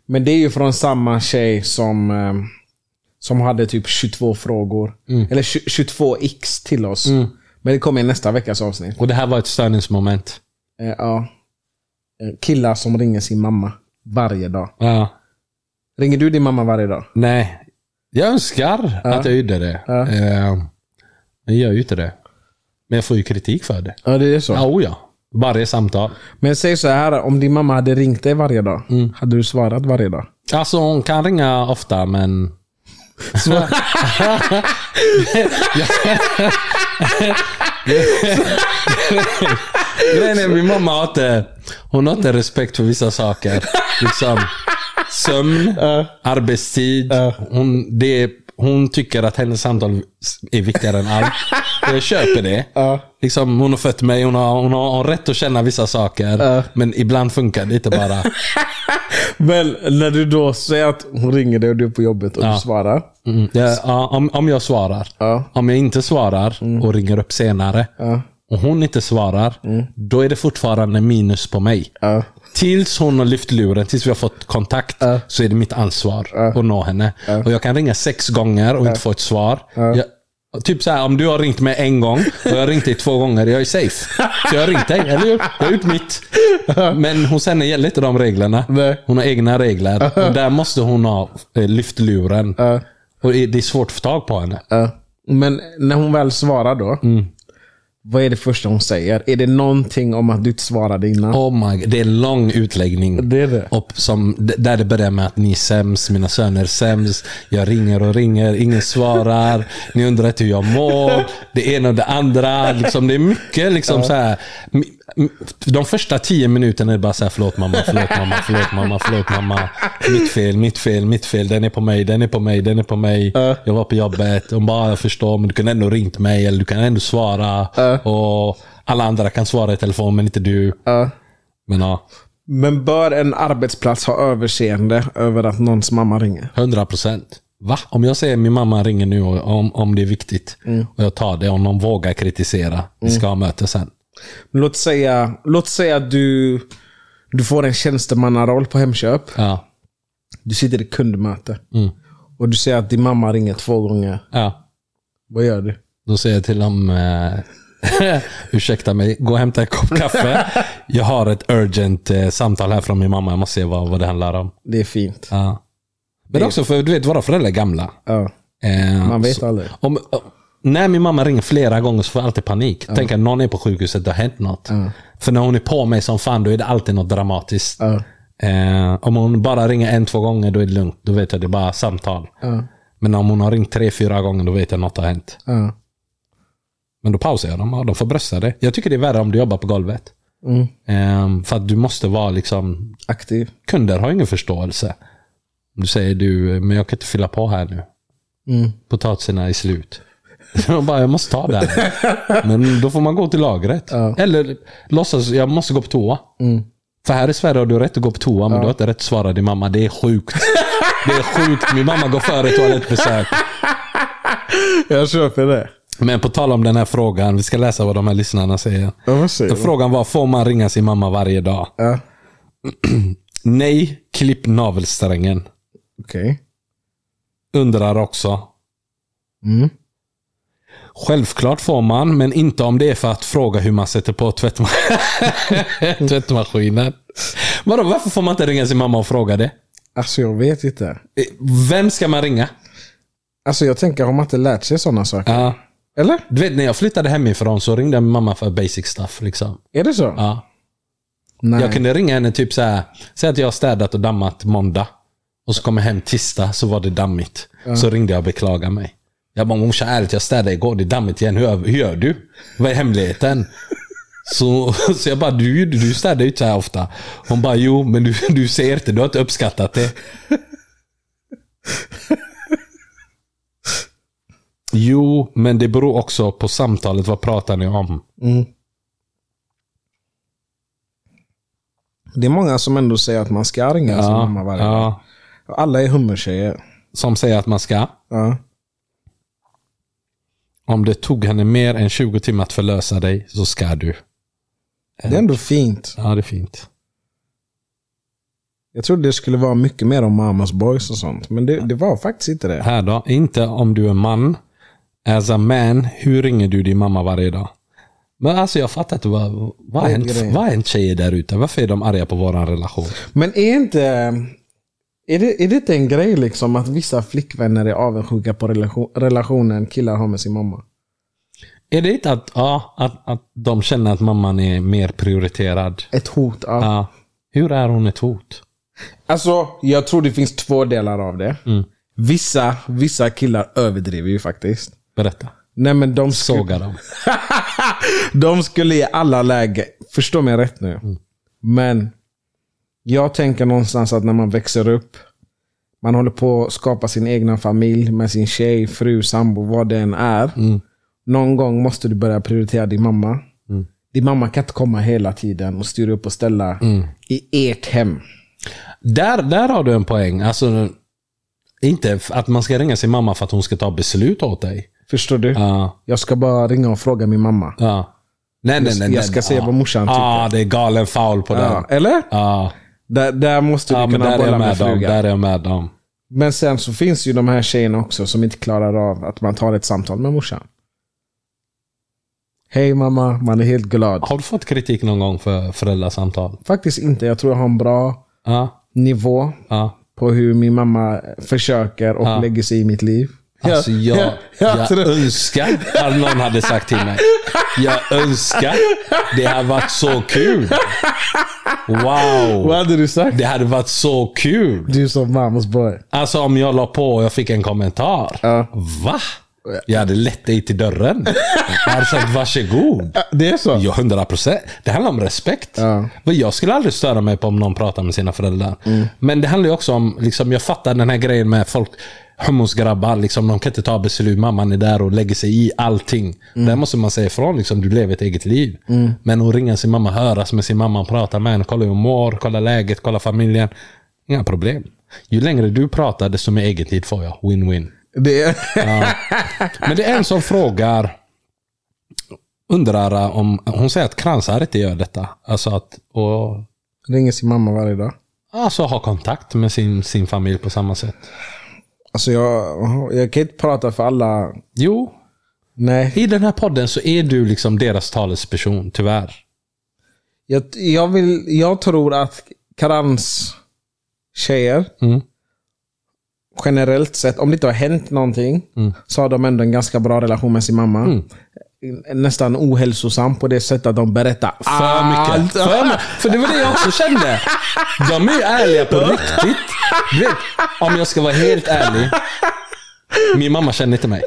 Men det är ju från samma tjej som, eh, som hade typ 22 frågor. Eller 20 22x till oss. Men det kommer i nästa veckas avsnitt. Och det här var ett störningsmoment. Eh, ja. Eh, Killar som ringer sin mamma varje dag. Ja. Ringer du din mamma varje dag? Nej. Jag önskar att jag gjorde det. Ja. Eh, men jag gör ju inte det. Men jag får ju kritik för det. Ja, det är så. Ja, oh ja. Varje samtal. Men säg så här, om din mamma hade ringt dig varje dag, hade du svarat varje dag? Alltså hon kan ringa ofta men... *laughs* *laughs* Grejen är, min mamma har inte, hon har inte respekt för vissa saker. Liksom, sömn, arbetstid. Hon, det, hon tycker att hennes samtal är viktigare än allt. Jag köper det. Liksom, hon har fött mig, hon har, hon har rätt att känna vissa saker. Men ibland funkar det inte bara. *laughs* Men när du då säger att hon ringer dig och du är på jobbet och du svarar. Mm. Ja, om, om jag svarar. Om jag inte svarar och ringer upp senare och hon inte svarar, då är det fortfarande minus på mig. Ja. Tills hon har lyft luren, tills vi har fått kontakt, så är det mitt ansvar att nå henne. Och Jag kan ringa sex gånger och inte få ett svar. Jag, typ så här, om du har ringt mig en gång och jag har ringt dig två gånger, jag är safe. Så jag har ringt dig, eller hur? Jag har gjort mitt. Men hos henne gäller inte de reglerna. Hon har egna regler. Och där måste hon ha eh, lyft luren. Och det är svårt att få tag på henne. Men när hon väl svarar då. Vad är det första hon säger? Är det någonting om att du inte svarade innan? Oh my God. Det är en lång utläggning. Det är det. Och som, där det börjar med att ni är sämst, mina söner är sämst. Jag ringer och ringer, ingen svarar. Ni undrar hur jag mår. Det ena och det andra. Liksom, det är mycket liksom så här. M- m- De första tio minuterna är det bara så här, förlåt mamma, förlåt mamma, förlåt mamma, förlåt mamma. Mitt fel, mitt fel, mitt fel. Den är på mig, den är på mig, den är på mig. Jag var på jobbet. De bara, jag förstår, men du kan ändå ringt mig. Eller du kan ändå svara. Och alla andra kan svara i telefon, men inte du. Ja. Men ja. Men bör en arbetsplats ha överseende över att någons mamma ringer? 100 procent. Va? Om jag säger min mamma ringer nu om, om det är viktigt och jag tar det, om någon vågar kritisera, vi ska ha möte sen. Låt säga, låt säga att du, du får en tjänstemannaroll på Hemköp. Ja. Du sitter i kundmöte. Mm. Och du säger att din mamma ringer två gånger. ja. Vad gör du? Då säger jag till dem, eh, *laughs* ursäkta mig, gå och hämta en kopp kaffe. Jag har ett urgent eh, samtal här från min mamma, jag måste se vad, vad det handlar om. Det är fint. Ja. Men också för du vet, våra föräldrar är gamla. Ja. Eh, Man vet så- aldrig. Om, när min mamma ringer flera gånger så får jag alltid panik. Tänk att någon är på sjukhuset, det har hänt något. För när hon är på mig som fan, då är det alltid något dramatiskt. Ja. Eh, om hon bara ringer en, två gånger, då är det lugnt. Då vet jag det är bara samtal. Ja. Men om hon har ringt tre, fyra gånger, då vet jag något har hänt. Ja. Men då pausar jag dem. Ja, de får brösta det. Jag tycker det är värre om du jobbar på golvet. Mm. Eh, för att du måste vara liksom... Aktiv. Kunder har ingen förståelse. Du säger du, men jag kan inte fylla på här nu. Mm. Potatisarna är slut. *laughs* Jag bara, jag måste ta det här. *laughs* Men då får man gå till lagret. Eller låtsas, jag måste gå på toa. Mm. För här i Sverige har du rätt att gå på toa, men du har inte rätt att svara din mamma. Det är sjukt. Det är sjukt. Min mamma går före toalettbesök. *laughs* Jag köper det. Men på tal om den här frågan, vi ska läsa vad de här lyssnarna säger. Ja, säger? Frågan var, får man ringa sin mamma varje dag? Ja. *clears throat* Nej, klipp navelsträngen. Okej. Undrar också. Mm. Självklart får man, men inte om det är för att fråga hur man sätter på tvättma- *laughs* tvättmaskinen. Vadå, varför får man inte ringa sin mamma och fråga det? Alltså jag vet inte. Eh, Vem ska man ringa? Alltså jag tänker, har man inte lärt sig sådana saker? Ja. Eller? Du vet, när jag flyttade hemifrån så ringde jag min mamma för basic stuff. Liksom. Är det så? Ja. Nej. Jag kunde ringa henne typ så här. Säg att jag har städat och dammat måndag. Och så kommer jag hem tisdag så var det dammigt. Så ringde jag och beklagade mig. Jag bara, morsan ärligt jag städade igår, det är dammigt igen. Hur, hur gör du? Vad är hemligheten? *laughs* Så, så jag bara, du, du städar ju inte så här ofta. Hon bara, jo men du, du ser inte, du har inte uppskattat det. *laughs* Jo, men det beror också på samtalet. Vad pratar ni om? Mm. Det är många som ändå säger att man ska ringa sin mamma varje dag. ja. Alla är hummertjejer. Som säger att man ska. Ja. Om det tog henne mer än 20 timmar att förlösa dig så ska du. Det är ändå fint. Ja, det är fint. Jag trodde det skulle vara mycket mer om mamas boys och sånt. Men det, det var faktiskt inte det. Här då. Inte om du är man. As a man, hur ringer du din mamma varje dag? Men alltså jag fattar inte. Vad, vad, är en, vad är en tjej där ute? Varför är de arga på våran relation? Men är inte... Är det, är det inte en grej liksom att vissa flickvänner är avundsjuka på relation, relationen killar har med sin mamma? Är det inte att, ja, att, att de känner att mamman är mer prioriterad? Ett hot. Ja. Ja. Hur är hon ett hot? Alltså, jag tror det finns två delar av det. Mm. Vissa, vissa killar överdriver ju faktiskt. Berätta. Nej men de skulle, Såga dem. *laughs* de skulle i alla lägen, förstå mig rätt nu. Men jag tänker någonstans att när man växer upp, man håller på att skapa sin egna familj med sin tjej, fru, sambo, vad det än är. Någon gång måste du börja prioritera din mamma. Din mamma kan inte komma hela tiden och styra upp och ställa i ert hem. Där, där har du en poäng. Alltså, inte att man ska ringa sin mamma för att hon ska ta beslut åt dig. Förstår du? Ja. Jag ska bara ringa och fråga min mamma. ja. Nej, nej, nej. Jag nej. ska se ja. vad morsan tycker. Ja, det är galen foul på den. eller? Ja, Där, där måste du ja kunna bolla med med dem. Där är jag med dem. Men sen så finns ju de här tjejerna också som inte klarar av att man tar ett samtal med morsan. Hej mamma, man är helt glad. Har du fått kritik någon gång för föräldrasamtal? Faktiskt inte. Jag tror jag har en bra Ja. nivå ja. på hur min mamma försöker och Ja. lägger sig i mitt liv. Alltså jag, jag, jag jag önskar att någon hade sagt till mig. Jag önskar. Det hade varit så kul. Wow. Vad hade du sagt? Det hade varit så kul. Du som mammas boy. Alltså om jag la på och jag fick en kommentar. Ja. Va? Jag hade lett dig till dörren. Jag hade sagt varsågod. Det är så? Ja, hundra procent. Det handlar om respekt. Ja. Men Jag skulle aldrig störa mig på om någon pratar med sina föräldrar. Mm. Men det handlar ju också om, liksom, jag fattar den här grejen med folk, hummusgrabbar, liksom, de kan inte ta beslut. Mamman är där och lägger sig i allting. Mm. Där måste man säga ifrån, liksom, du lever ett eget liv. Men att ringa sin mamma, höras med sin mamma, prata med henne, kolla hur hon mår, kolla läget, kolla familjen. Inga problem. Ju längre du pratar, desto mer egen tid får jag. Win-win. Det är... Men det är en som frågar, undrar om, hon säger att kransar inte gör detta. Alltså att, och, Ringer sin mamma varje dag. alltså ha kontakt med sin, sin familj på samma sätt. Alltså jag, jag kan inte prata för alla. Jo, Nej. i den här podden så är du liksom deras talesperson, tyvärr. Jag, jag, vill, jag tror att Karans tjejer Mm. generellt sett, om det inte har hänt någonting, så har de ändå en ganska bra relation med sin mamma. Nästan ohälsosam på det sättet att de berättar För mycket. För, my- för det var det jag också kände. De är ju ärliga på riktigt. Du vet, om jag ska vara helt ärlig. Min mamma känner inte mig.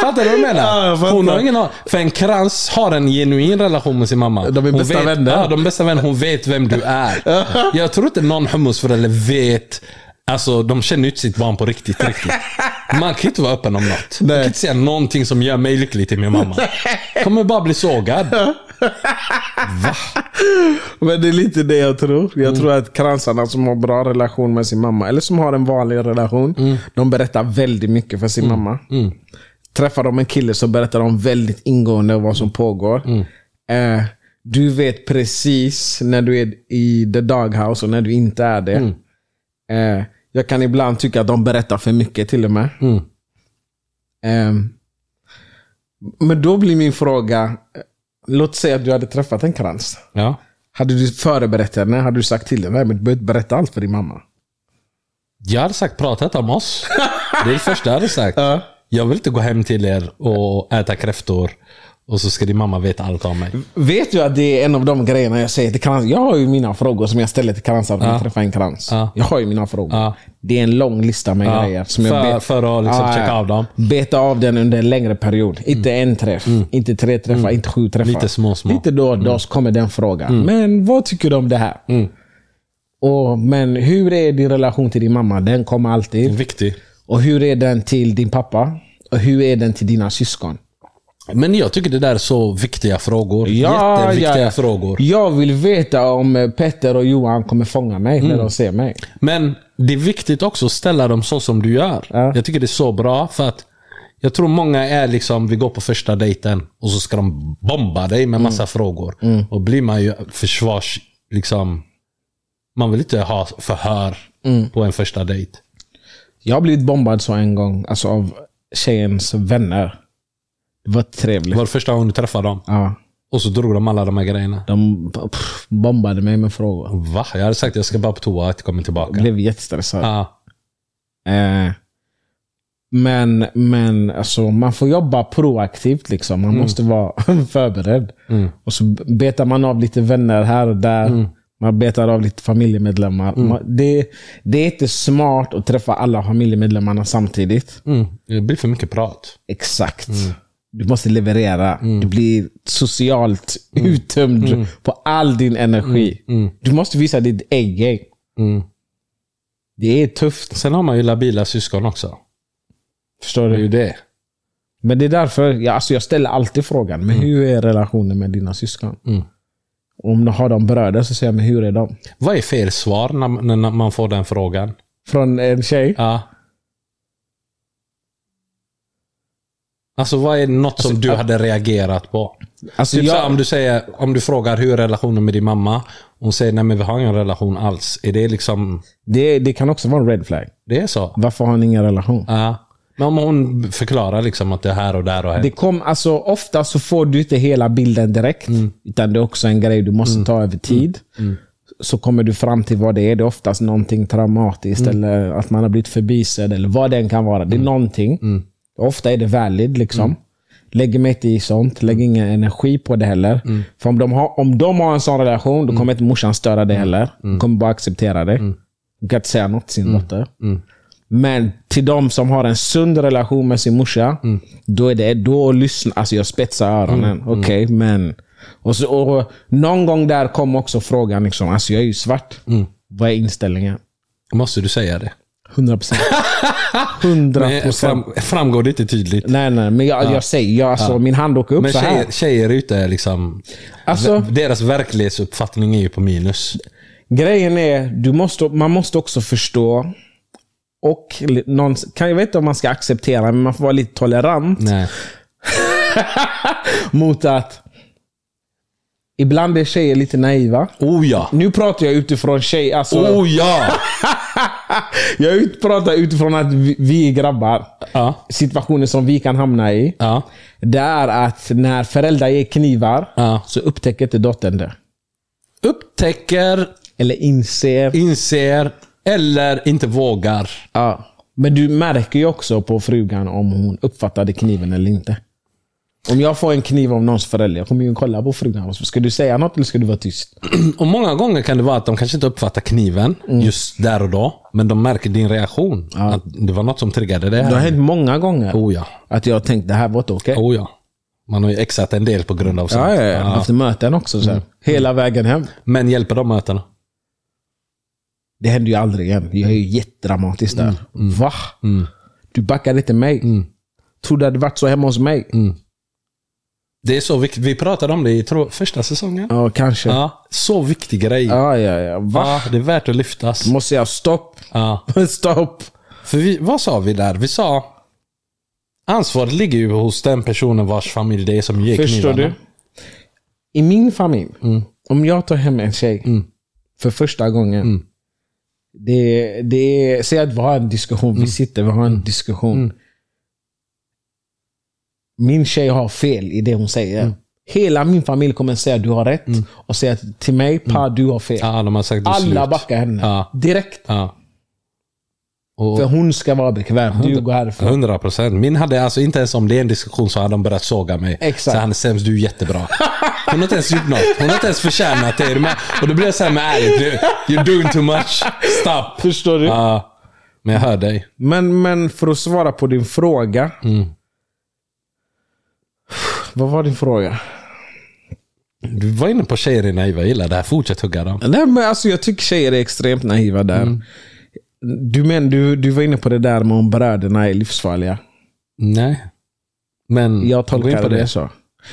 Fattar du vad jag Ja, menar? jag fattar. Hon har ingen aning. För en krans har en genuin relation med sin mamma. De är Hon bästa vet, vänner. Ja, de bästa vänner. Hon vet vem du är. Jag tror inte någon hummusförälder vet Alltså de känner ju inte sitt barn på riktigt, riktigt. Man kan inte vara öppen om något. Man Nej. kan inte säga någonting som gör mig lycklig till min mamma. Kommer bara bli sågad. Men det är lite det jag tror. Jag tror att kransarna som har bra relation med sin mamma, eller som har en vanlig relation, de berättar väldigt mycket för sin mamma. Träffar de en kille så berättar de väldigt ingående vad som pågår. Eh, du vet precis när du är i the doghouse och när du inte är det. Eh, jag kan ibland tycka att de berättar för mycket till och med. Mm. Ehm, men då blir min fråga, låt säga att du hade träffat en krans. Ja. Hade du förberett henne? Hade du sagt till henne? Men du behöver inte berätta allt för din mamma. Jag hade sagt prata inte om oss. *laughs* Det är det första jag hade sagt. Ja. Jag vill inte gå hem till er och äta kräftor. Och så ska din mamma veta allt om mig. Vet du att det är en av de grejerna jag säger till krans? Jag har ju mina frågor som jag ställer till kransar när jag träffar en krans. Ja. Jag har ju mina frågor. Ja. Det är en lång lista med Ja, grejer. Som för- jag bet- för att liksom checka av dem. Mm. Beta av den under en längre period. Inte en träff, inte tre träffar, inte sju träffar. Lite små, små. Lite då och då så kommer den frågan. Men vad tycker du om det här? Och, men hur är din relation till din mamma? Den kommer alltid. Viktig. Och hur är den till din pappa? Och hur är den till dina syskon? Men jag tycker det där är så viktiga frågor. Jätteviktiga frågor. Jag vill veta om eh, Petter och Johan kommer fånga mig Mm. när de ser mig. Men det är viktigt också att ställa dem så som du gör. Ja. Jag tycker det är så bra för att jag tror många är liksom, vi går på första dejten och så ska de bomba dig med massa frågor. Och blir man ju försvars... Liksom, man vill inte ha förhör på en första dejt. Jag har blivit bombad så en gång, alltså av tjejens vänner. Det var trevligt. Det var första gången du träffade dem. Ja, Och så drog de alla de här grejerna. de pff, bombade mig med frågor. Va? Jag hade sagt att jag ska bara på toa, jag kommer tillbaka. Jag blev jättestressad. Ja. Eh, men men alltså, man får jobba proaktivt. Liksom. Mm. Man måste vara *laughs* förberedd. Och så betar man av lite vänner här och där. Mm. Man betar av lite familjemedlemmar. Man, det, det är inte smart att träffa alla familjemedlemmarna samtidigt. Mm. Det blir för mycket prat. Exakt. Du måste leverera. Du blir socialt uttömd på all din energi. Du måste visa ditt A-game. Mm. Det är tufft. Sen har man ju labila syskon också. Förstår Det är du? ju det. Men det är därför jag, alltså jag ställer alltid frågan. Men hur är relationen med dina syskon? Mm. Om de har de bröder så säger jag, men hur är de? Vad är fel svar när, när man får den frågan? Från en tjej? Ja. Alltså vad är något som du hade reagerat på? Alltså Typ så här, jag, om, du säger, om du frågar hur är relationen med din mamma? Hon säger nej men vi har ingen relation alls. Är det liksom, det, det kan också vara en red flag. det är så? Varför har ni ingen relation? Ja. Men om hon förklarar liksom att det är här och där och här. Det kom, alltså, ofta så får du inte hela bilden direkt. Mm. Utan det är också en grej du måste ta över tid. Så kommer du fram till vad det är. Det är oftast någonting traumatiskt Mm. eller att man har blivit förbisedd eller vad det än kan vara. Det är någonting. Mm. Ofta är det valid. liksom. Lägg mig inte i sånt. Mm. Lägg ingen energi på det heller. För om de, har, om de har en sån relation, då Mm. kommer inte morsan störa det heller. De kommer bara acceptera det. De kan inte säga något till sin Mm. dotter. Men till de som har en sund relation med sin morsa, Mm. då är det då lyssna. Alltså jag spetsar öronen. Okej, men... Och, så, och någon gång där kom också frågan, liksom, alltså jag är ju svart. Mm. Vad är inställningen? Måste du säga det? 100 procent. *laughs* 100 Men procent. fram, framgår det inte tydligt? Nej, nej, men jag, jag säger, jag, alltså, min hand åker upp Men så här. tjejer, tjejer ute är liksom... Alltså- deras verklighetsuppfattning är ju på minus. Grejen är, du måste, man måste också förstå och någon, kan jag vet inte om man ska acceptera, men man får vara lite tolerant *laughs* mot att ibland är tjejer lite naiva. Oh ja! Nu pratar jag utifrån tjej, alltså, Oh ja! *laughs* *laughs* jag pratar utifrån att vi, vi är grabbar. Ja. Situationer som vi kan hamna i. Ja. Det är att när föräldrar ger knivar Ja. så upptäcker inte dottern det. Upptäcker, Eller inser. inser eller inte vågar. Ja. Men du märker ju också på frugan om hon uppfattade kniven eller inte. Om jag får en kniv av någons förälder, jag kommer ju kolla på frugan. Ska du säga något eller ska du vara tyst? *clears throat* Och många gånger kan det vara att de kanske inte uppfattar kniven Mm. just där och då. Men de märker din reaktion. Att det var något som triggade det Det har här. hänt många gånger Oh ja. att jag har tänkt det här var inte okej. Oh ja. Man har ju exat en del på grund av sånt. Ja, ja, ja. Haft möten också. Så här. Hela vägen hem. Men hjälper de mötena? Det händer ju aldrig igen. Jag är ju jättedramatisk där. Va? Du backade inte mig. Tror du det hade varit så hemma hos mig? Det är så viktigt. Vi pratade om det i första säsongen. Ja, kanske. Ja, Ja, så viktig grej. ja, ja. Va? Ja, det är värt att lyftas. Måste jag stopp? Ja. *laughs* stopp. För vi, vad sa vi där? Vi sa ansvaret ligger ju hos den personen vars familj det är som ger Förstår knivarna. du? I min familj, om jag tar hem en tjej för första gången. Det, det, säg att vi har en diskussion, vi sitter, vi har en diskussion. Min tjej har fel i det hon säger. Hela min familj kommer säga att du har rätt. Och säga till mig, pa du har fel. Ja, har sagt Alla backar henne. Ja. Direkt. Ja. Och För hon ska vara bekväm. Du går härifrån. 100 procent. Min hade alltså inte ens om det är en diskussion så hade de börjat såga mig. Exakt. Så han är sämst, du är jättebra. Hon har inte ens gjort något. Hon har inte ens förtjänat det. Och då blir jag såhär, men ärligt, you're doing too much. Stop. Förstår du? Ja. Men jag hör dig. Men, men för att svara på din fråga. Vad var din fråga? Du var inne på tjejer är naiva. Jag gillar det här. Fortsätt hugga dem. Nej, men alltså, jag tycker tjejer är extremt naiva där. Du, men, du, du var inne på det där med om bröderna är livsfarliga. Nej. Men Jag tolkar det. så.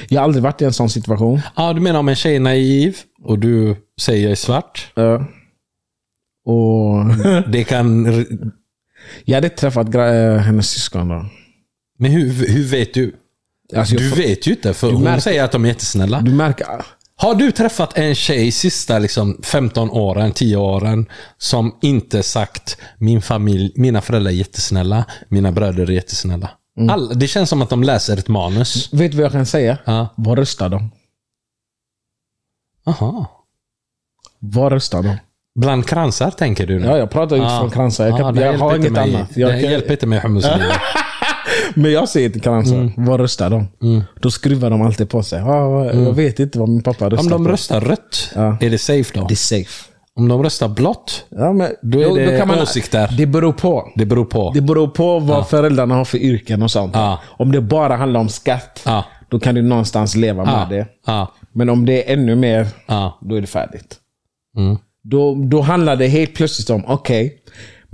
Jag har aldrig varit i en sån situation. Ja, du menar om en tjej är naiv och du säger jag är svart. Ja. och *laughs* Det kan... jag hade träffat eh, hennes syskon då. Men hur, hur vet du? Alltså, Du vet ju inte, för hon märker- säger att de är jättesnälla. du märker... Har du träffat en tjej sista liksom 15 åren, 10 åren som inte sagt min familj, mina föräldrar är jättesnälla, mina bröder är jättesnälla. Mm. All, det känns som att de läser ett manus. Vet du vad jag kan säga? Ja. Vad röstar de? Aha. Vad röstar de? Bland kransar tänker du nu? Ja, jag pratar utifrån kransar. Jag, kan, det jag har inget mig. annat. Jag det kan, hjälper inte mig i hummuslivet. *laughs* Men jag säger till kransar, Mm. vad röstar de? Då skruvar de alltid på sig. Ah, Jag vet inte vad min pappa Om röstar de på. röstar rött, Ja. är det safe då? Det är safe. Om de röstar blått, Ja, men, Då är det åsikter. Det beror på. det beror på. Det beror på vad föräldrarna har för yrken och sånt. Ja. Om det bara handlar om skatt, Ja. då kan du någonstans leva Ja. med det. Ja. Men om det är ännu mer, Ja. då är det färdigt. Mm. Då, då handlar det helt plötsligt om, okej,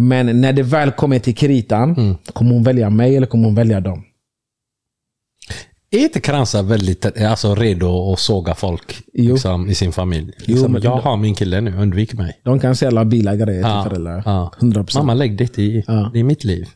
men när det väl kommer till kritan, Mm. kommer hon välja mig eller kommer hon välja dem? Är inte kransar väldigt alltså, redo att såga folk Jo. liksom, i sin familj? Jo, Liksom, men- jag har min kille nu, undvik mig. De kan säga labila grejer Ja, till föräldrar. ja. 100%. Mamma, lägg det i. Ja. Det är mitt liv.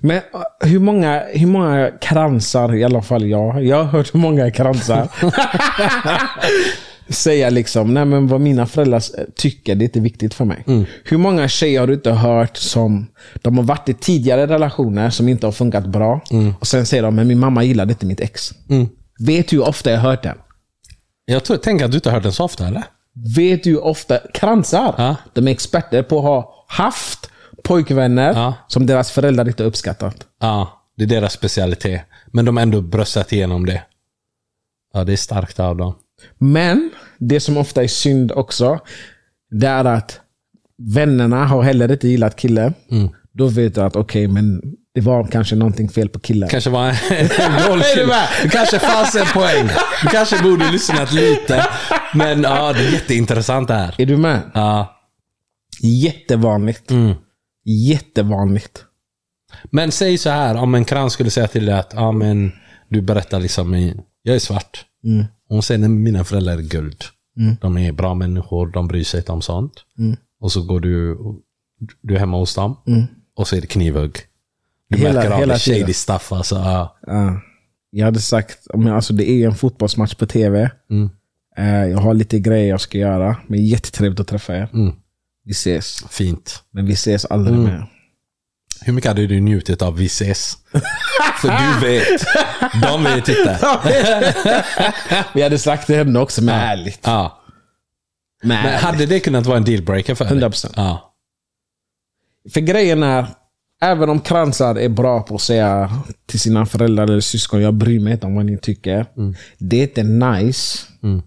Men uh, hur många, hur många kransar, i alla fall jag, jag har hört hur många kransar *laughs* *laughs* säga liksom, nej men vad mina föräldrar tycker, det är inte viktigt för mig. Mm. Hur många tjejer har du inte hört som, de har varit i tidigare relationer som inte har funkat bra. Och sen säger de, men min mamma gillade inte mitt ex. Mm. Vet du hur ofta jag har hört den? Jag tror, tänker att du inte har hört den så ofta, eller? Vet du hur ofta, kransar, Ja. de är experter på att ha haft pojkvänner Ja. som deras föräldrar inte har uppskattat. Ja, det är deras specialitet. Men de har ändå bröstat igenom det. Ja, det är starkt av dem. Men det som ofta är synd också, det är att vännerna har heller inte gillat killen. Mm. Då vet du att okej, men det var kanske någonting fel på killen. kanske var en? *laughs* Det kanske fanns en poäng. Du kanske borde lyssnat lite. Men ja, det är jätteintressant det här. Är du med? Ja. Jättevanligt. Mm. Jättevanligt. Men säg så här, om en krans skulle säga till dig att ja, men, du berättar liksom, jag är svart. Mm. Hon säger att mina föräldrar är guld. De är bra människor, de bryr sig inte om sånt. Mm. Och så går du, du är hemma hos dem och så är det knivhugg. Du Hela- märker av hela det, shady stuff alltså. Ja. Ja. Jag hade sagt, men alltså det är en fotbollsmatch på tv. Mm. Eh, Jag har lite grejer jag ska göra. Men jättetrevligt att träffa er. Mm. Vi ses. Fint. Men Men vi ses aldrig Mm. mer. Hur mycket hade du njutit av ses? *laughs* För du vet. De vet *laughs* inte. Vi hade sagt det henne också, men ärligt. Ja. Men Men hade det kunnat vara en dealbreaker för dig? 100%. Ja. För grejen är, även om kransar är bra på att säga till sina föräldrar eller syskon, jag bryr mig inte om vad ni tycker. Det är inte nice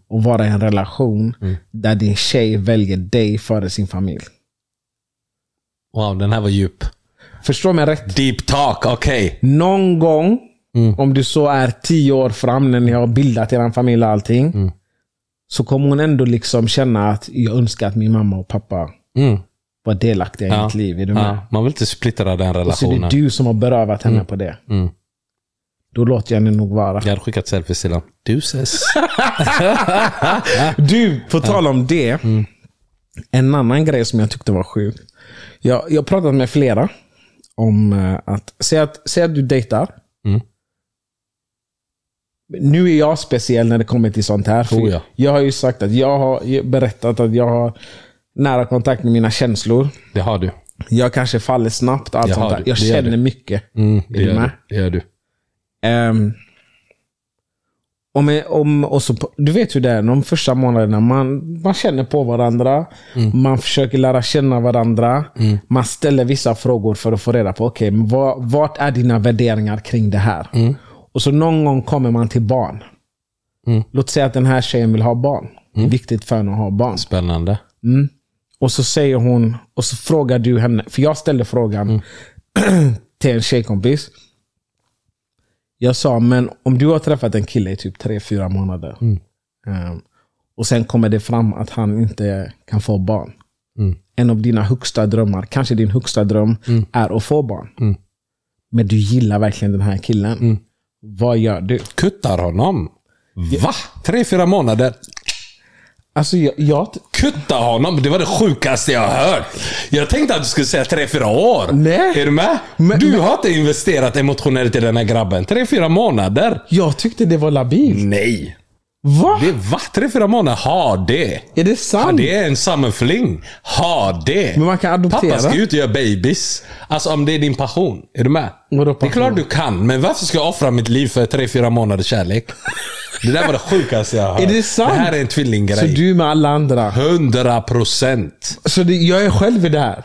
att vara i en relation där din tjej väljer dig före sin familj. Wow, den här var djup. Förstå mig rätt. Deep talk, okej. Någon gång, Mm. om du så är tio år fram när ni har bildat er familj och allting. Mm. Så kommer hon ändå liksom känna att jag önskar att min mamma och pappa Mm. var delaktiga i Ja. mitt liv. Är du med? Ja, man vill inte splittra den Och så är relationen. det du som har berövat henne på det. Mm. Då låter jag henne nog vara. Jag hade skickat selfies till honom. Du ses. Du, på tal om det. Mm. En annan grej som jag tyckte var sjuk. Jag, jag har pratat med flera om eh, att, säg att, säg att du dejtar. Mm. Nu är jag speciell när det kommer till sånt här. För Oh ja. Jag har ju sagt att jag har berättat att jag har nära kontakt med mina känslor. Det har du. Jag kanske faller snabbt. Allt Det sånt där. Jag känner mycket. Mm, Är det, med? du. det gör du. Ehm, om, om, och så, du vet hur det är, de första månaderna. Man, man känner på varandra. Man försöker lära känna varandra. Man ställer vissa frågor för att få reda på, men vad, vart är dina värderingar kring det här? Och så någon gång kommer man till barn. Mm. Låt säga att den här tjejen vill ha barn. Det är viktigt för henne att ha barn. Spännande. Och så säger hon, och så frågar du henne, för jag ställde frågan *clears throat* till en tjejkompis. Jag sa, men om du har träffat en kille i typ tre fyra månader. ehm, och sen kommer det fram att han inte kan få barn. En av dina högsta drömmar, kanske din högsta dröm, är att få barn. Men du gillar verkligen den här killen. Vad gör du? Kuttar honom. Va? Tre, fyra månader? Alltså jag, jag, Kutta honom? Det var det sjukaste jag har hört. Jag tänkte att du skulle säga tre, fyra år. Nej. Är du med? Men- du har inte investerat emotionellt i den här grabben. Tre, fyra månader? jag tyckte det var labilt. Nej. Va? Det va? Tre, fyra månader? Ha det. är det Ja, sant? det är en summerfling. Ha det. Men man kan adoptera. Pappa ska ut och göra babies. Alltså om det är din passion. Är du med? Vadå Det är passion? klart du kan, men varför ska jag offra mitt liv för tre, fyra månaders kärlek? Det där var det sjukaste jag har. Är det sant? Det här är en Så tvillinggrej. du med alla andra. 100 procent. Så det, jag är själv i det här.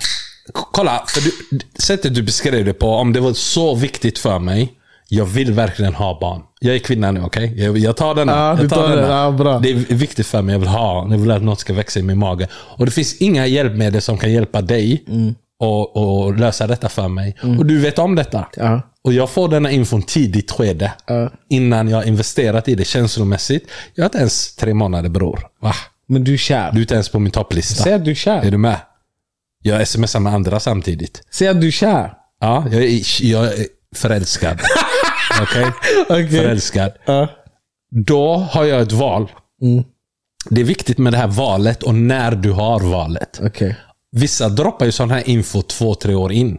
Kolla, för du, sättet du beskrev det på, om det var så viktigt för mig. Jag vill verkligen ha barn. Jag är kvinna nu, okej? Jag, jag tar denna. Ja, jag tar den. Ja, bra. Det är viktigt för mig. Jag vill ha, jag vill att något ska växa i min mage. Och det finns inga hjälpmedel som kan hjälpa dig Mm. och, och lösa detta för mig. Och du vet om detta. Ja. Och jag får denna infon tidigt skede. Ja. Innan jag har investerat i det känslomässigt. Jag är inte ens tre månader bror. Va? Men du är kär. Du är inte ens på min topplista. Säg att du är kär. Är du med? Jag smsar med andra samtidigt. Säg att du är kär. Ja, jag är, jag är förälskad. *laughs* Okej? *laughs* Okej. Förälskad. Ja. Då har jag ett val. Mm. Det är viktigt med det här valet och när du har valet. Okej. Vissa droppar ju sån här info två, tre år in.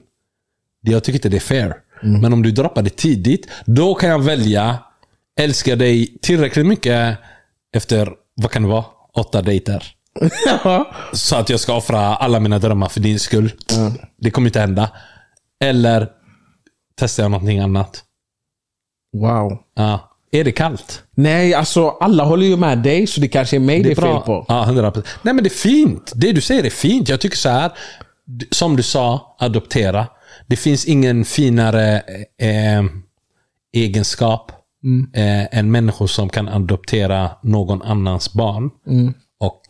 Jag tycker inte det är fair. Mm. Men om du droppar det tidigt, då kan jag välja älska dig tillräckligt mycket efter, vad kan det vara, åtta dejter. Så att jag ska offra alla mina drömmar för din skull. Det kommer inte hända. Eller testar jag någonting annat. Wow. Ja. Är det kallt? Nej, alltså alla håller ju med dig, så det kanske är mig det är, fel på. Ja, 100%. Nej men det är fint. Det du säger är fint. Jag tycker så här. Som du sa, adoptera. Det finns ingen finare eh, egenskap eh, än människor som kan adoptera någon annans barn. Och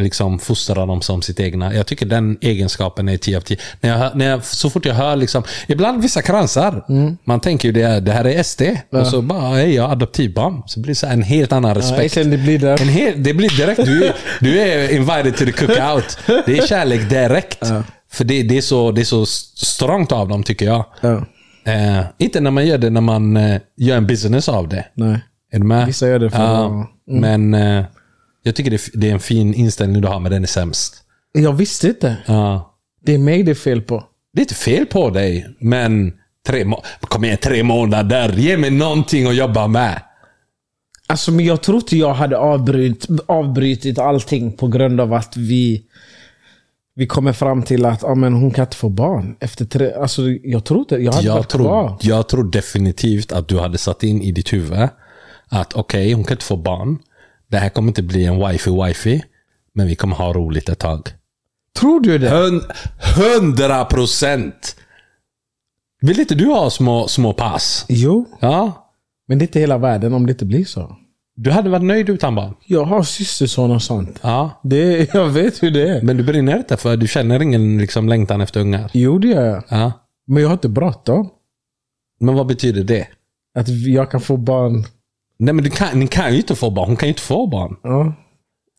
liksom fostra dem som sitt egna. Jag tycker den egenskapen är 10 av 10. När jag, hör- när jag, så fort jag hör, liksom, ibland vissa kransar, man tänker ju det, det här är SD. Och så bara, hej jag adoptivbarn. Så blir det så en helt annan Ja, respekt. sen det blir där. En hel, det blir direkt, du, är- du är invited to the cookout. Det är kärlek direkt. För det, det, är så, det är så strongt av dem tycker jag. Ja. Eh, inte när man gör det när man eh, gör en business av det. Nej. Är du med? Vissa gör det för ja, att- Men eh, jag tycker det, är- det är en fin inställning du har, men den är sämst. Jag visste inte. Ja. Det är mig det är fel på. Det är inte fel på dig, men tre, må- kom igen, tre månader. Ge mig någonting att jobba med. Alltså, men jag tror inte jag hade avbryt, avbrytit allting på grund av att vi vi kommer fram till att ah, men hon kan inte få barn. Efter tre, alltså, jag tror inte, jag hade Jag varit tror, kvar. jag tror definitivt att du hade satt in i ditt huvud att okej, hon kan inte få barn. Det här kommer inte bli en wifi-wifi. Men vi kommer ha roligt ett tag. Tror du det? Hund- Hundra procent! Vill inte du ha små, små pass? Jo, Ja. men det är inte hela världen om det inte blir så. Du hade varit nöjd utan barn? Jag har systerson och sånt. Ja. Det, *laughs* jag vet hur det är. Men du brinner inte för du känner ingen liksom, längtan efter ungar? Jo, det gör jag. Ja. Men jag har inte bråttom. Men vad betyder det? Att jag kan få barn. Nej men du kan, ni kan ju inte få barn. Hon kan ju inte få barn. Ja.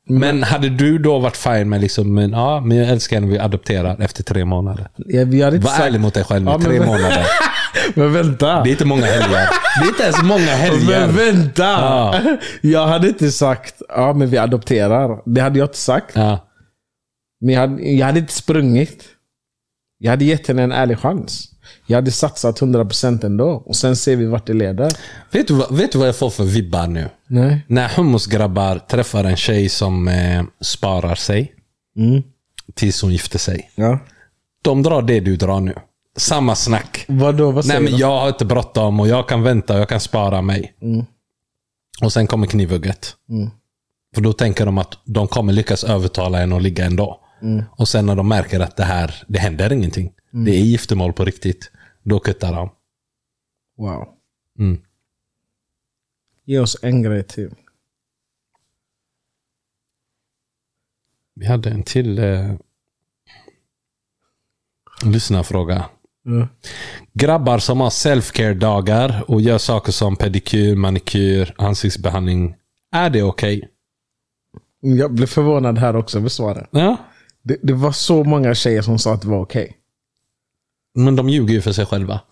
Men hade du då varit fine med liksom, men, ja, men jag älskar henne, vi adopterar efter tre månader. Jag, jag hade inte Var sagt... ärlig mot dig själv nu, Ja, men- tre månader. *laughs* Men vänta. Det är inte många helger. Det är inte ens många helger. Men vänta! Ja. *laughs* Jag hade inte sagt ja men vi adopterar. Det hade jag inte sagt. Ja. Men jag hade, jag hade inte sprungit. Jag hade gett henne en ärlig chans. Jag hade satsat 100% ändå. Och sen ser vi vart det leder. Vet, du, vad- vet du vad jag får för vibbar nu? Nej. När hummusgrabbar träffar en tjej som eh, sparar sig Mm. tills hon gifter sig. Ja. De drar det du drar nu. Samma snack. Vadå? Vad Nej säger men du? jag har inte bråttom och jag kan vänta och jag kan spara mig. Mm. Och sen kommer knivhugget. Mm. För då tänker de att de kommer lyckas övertala en att ligga ändå. Mm. Och sen när de märker att det här, det händer ingenting. Det är giftermål på riktigt. Då kuttar de. Wow. Mm. Ge oss en grej till. Vi hade en till eh, lyssnarfråga. Ja. Grabbar som har self-care-dagar och gör saker som pedikyr, manikyr, ansiktsbehandling. Är det okej? Jag blev förvånad här också över svaret. Ja. Det, det var så många tjejer som sa att det var okej. Men de ljuger ju för sig själva. *laughs*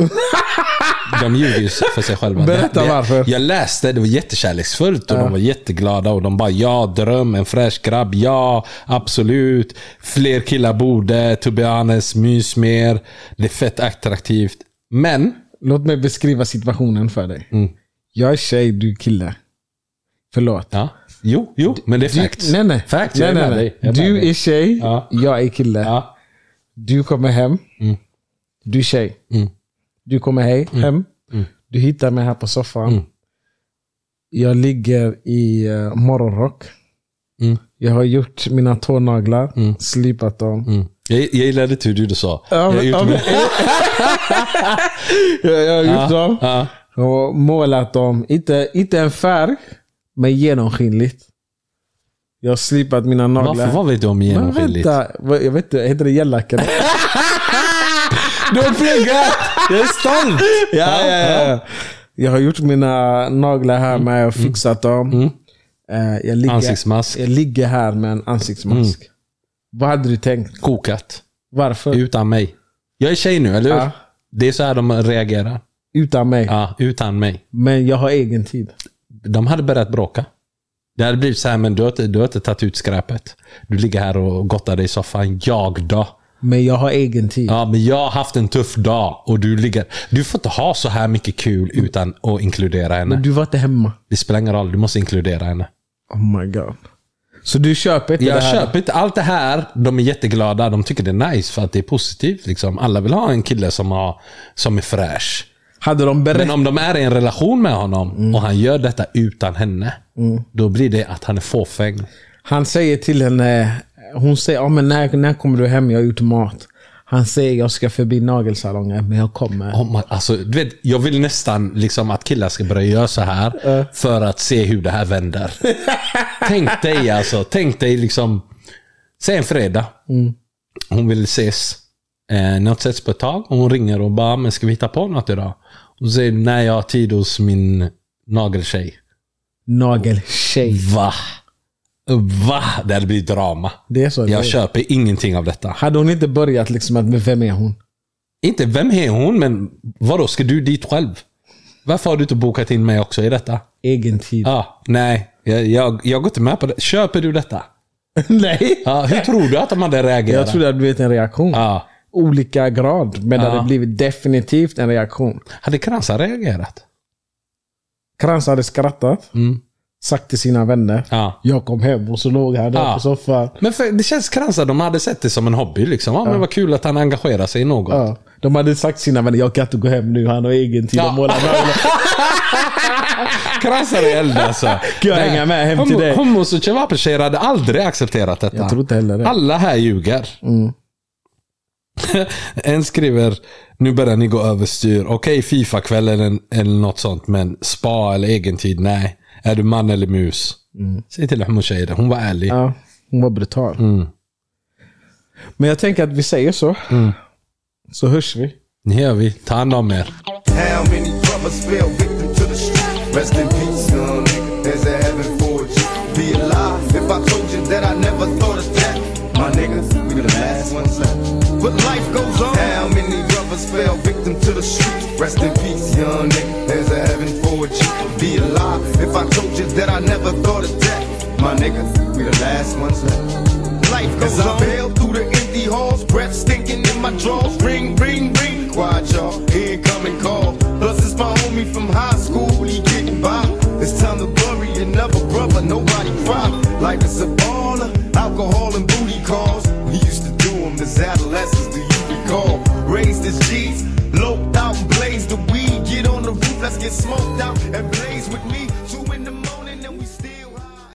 De ljuger ju för sig själva. Berätta varför. Jag läste, det var jättekärleksfullt och Ja. de var jätteglada och de bara ja, dröm, en fräsch grabb, ja, absolut. Fler killar borde, to be honest, mys mer. Det är fett attraktivt. Men, Låt mig beskriva situationen för dig. Mm. Jag är tjej, du är kille. Förlåt. ja. Jo, jo, men det är Du, facts. nej, nej. Facts, nej, nej, nej. Du är tjej, Ja. jag är kille. Ja. Du kommer hem. Mm. Du tjej. Mm. Du kommer hej, hem. Mm. Du hittar mig här på soffan. Mm. Jag ligger i uh, morgonrock. Mm. Jag har gjort mina tånaglar, Mm. slipat dem. Mm. Jag, jag gillade hur du sa. Ja, jag men- *laughs* har gjort ja, min- men- jag, jag har gjort dem. ja. Och målat dem, inte, inte en färg, men genomskinligt. Jag har slipat mina naglar. Varför? Vad vet du om Men genomskinligt? vänta, vad- jag vet inte, heter det gällacken? *laughs* Du har pluggat! Jag är stolt! ja, ja, ja. Jag har gjort mina naglar här med och fixat dem. Eh, Jag, ligger, Ansiktsmask. jag ligger här med en ansiktsmask. Vad hade du tänkt? Kokat. Varför? Utan mig. Jag är tjej nu, eller hur? Ja. Det är så här de reagerar. Utan mig. Ja, utan mig. Men jag har egen tid. De hade börjat bråka. Det hade blivit så här, men du har inte, du har inte tagit ut skräpet. Du ligger här och gottar dig i soffan. Jag då? Men jag har egen tid. Ja, men jag har haft en tuff dag och du ligger... Du får inte ha så här mycket kul utan att inkludera henne. Men du var inte hemma. Det spelar ingen roll, du måste inkludera henne. Oh my god. Så du köper inte det Jag här? köper inte allt det här. De är jätteglada. De tycker det är nice för att det är positivt. Liksom. Alla vill ha en kille som, har, som är fräsch. Hade de berättat? Men om de är i en relation med honom och han gör detta utan henne. Då blir det att han är fåfäng. Han säger till henne, hon säger ja, men när, när kommer du hem? Jag har gjort mat. Han säger jag ska förbi nagelsalongen, men jag kommer. Oh my, alltså, du vet, jag vill nästan liksom att killar ska börja göra så här för att se hur det här vänder. *laughs* tänk dig alltså, tänk dig liksom, säg en fredag. Hon vill ses. Eh, ni har inte setts på ett tag. Och hon ringer och bara, men ska vi hitta på något idag? Och så säger nej jag har tid hos min nageltjej. Nageltjej. Va? Va? Det hade blivit drama. Det är så. det Jag är. köper ingenting av detta. Hade hon inte börjat liksom att, men vem är hon? Inte vem är hon, men vadå, ska du dit själv? Varför har du inte bokat in mig också i detta? Egen tid. Ja, nej. Jag, jag, jag går inte med på det. Köper du detta? *laughs* Nej. Ja, hur tror du att de hade reagerat? Jag trodde att du vet en reaktion. Ja. Olika grad. Men det Ja. hade blivit definitivt en reaktion. Hade Kransa reagerat? Krans hade skrattat. Mm. Sagt till sina vänner. Ja. Jag kom hem och så låg han där Ja. på soffan. Men för, det känns Kransa, de hade sett det som en hobby. Liksom. Ja, men vad kul att han engagerar sig i något. Ja. De hade sagt till sina vänner, jag kan inte gå hem nu, han har egen tid Ja. att måla naglar. *laughs* Kransa är eld alltså. Kan jag hänga med hem till dig? Homos och kebabtjejer hade aldrig accepterat detta. Jag tror inte heller det. Alla här ljuger. Mm. *laughs* en skriver, nu börjar ni gå överstyr. Okej Fifa-kväll eller, eller något sånt, men spa eller egentid, nej. Är du man eller mus? Säg till homotjejer det. Hon var ärlig. Mm. Ja, hon var brutal. Mm. Men jag tänker att vi säger så. Så hörs vi. Det gör vi. Ta hand om er. How many brothers fell victim to the street? Rest in peace, young nigga. There's a heaven for you. Be alive if I told you that I never thought of that. My niggas, we the last ones left. But life goes on. How others fell victim to the streets. Rest in peace, young nigga. There's a heaven for a G. Be alive if I told you that I never thought of death. My niggas, we the last ones left. Life goes As I bail through the empty halls, breath stinking in my drawers. Ring, ring, ring. Quiet, y'all. and call. Plus, it's my homie from high school. He getting by. It's time to bury another brother. Nobody cry. Life is a baller. Alcohol and booty calls. We used to do them as adolescents. get smoked out and blaze with me.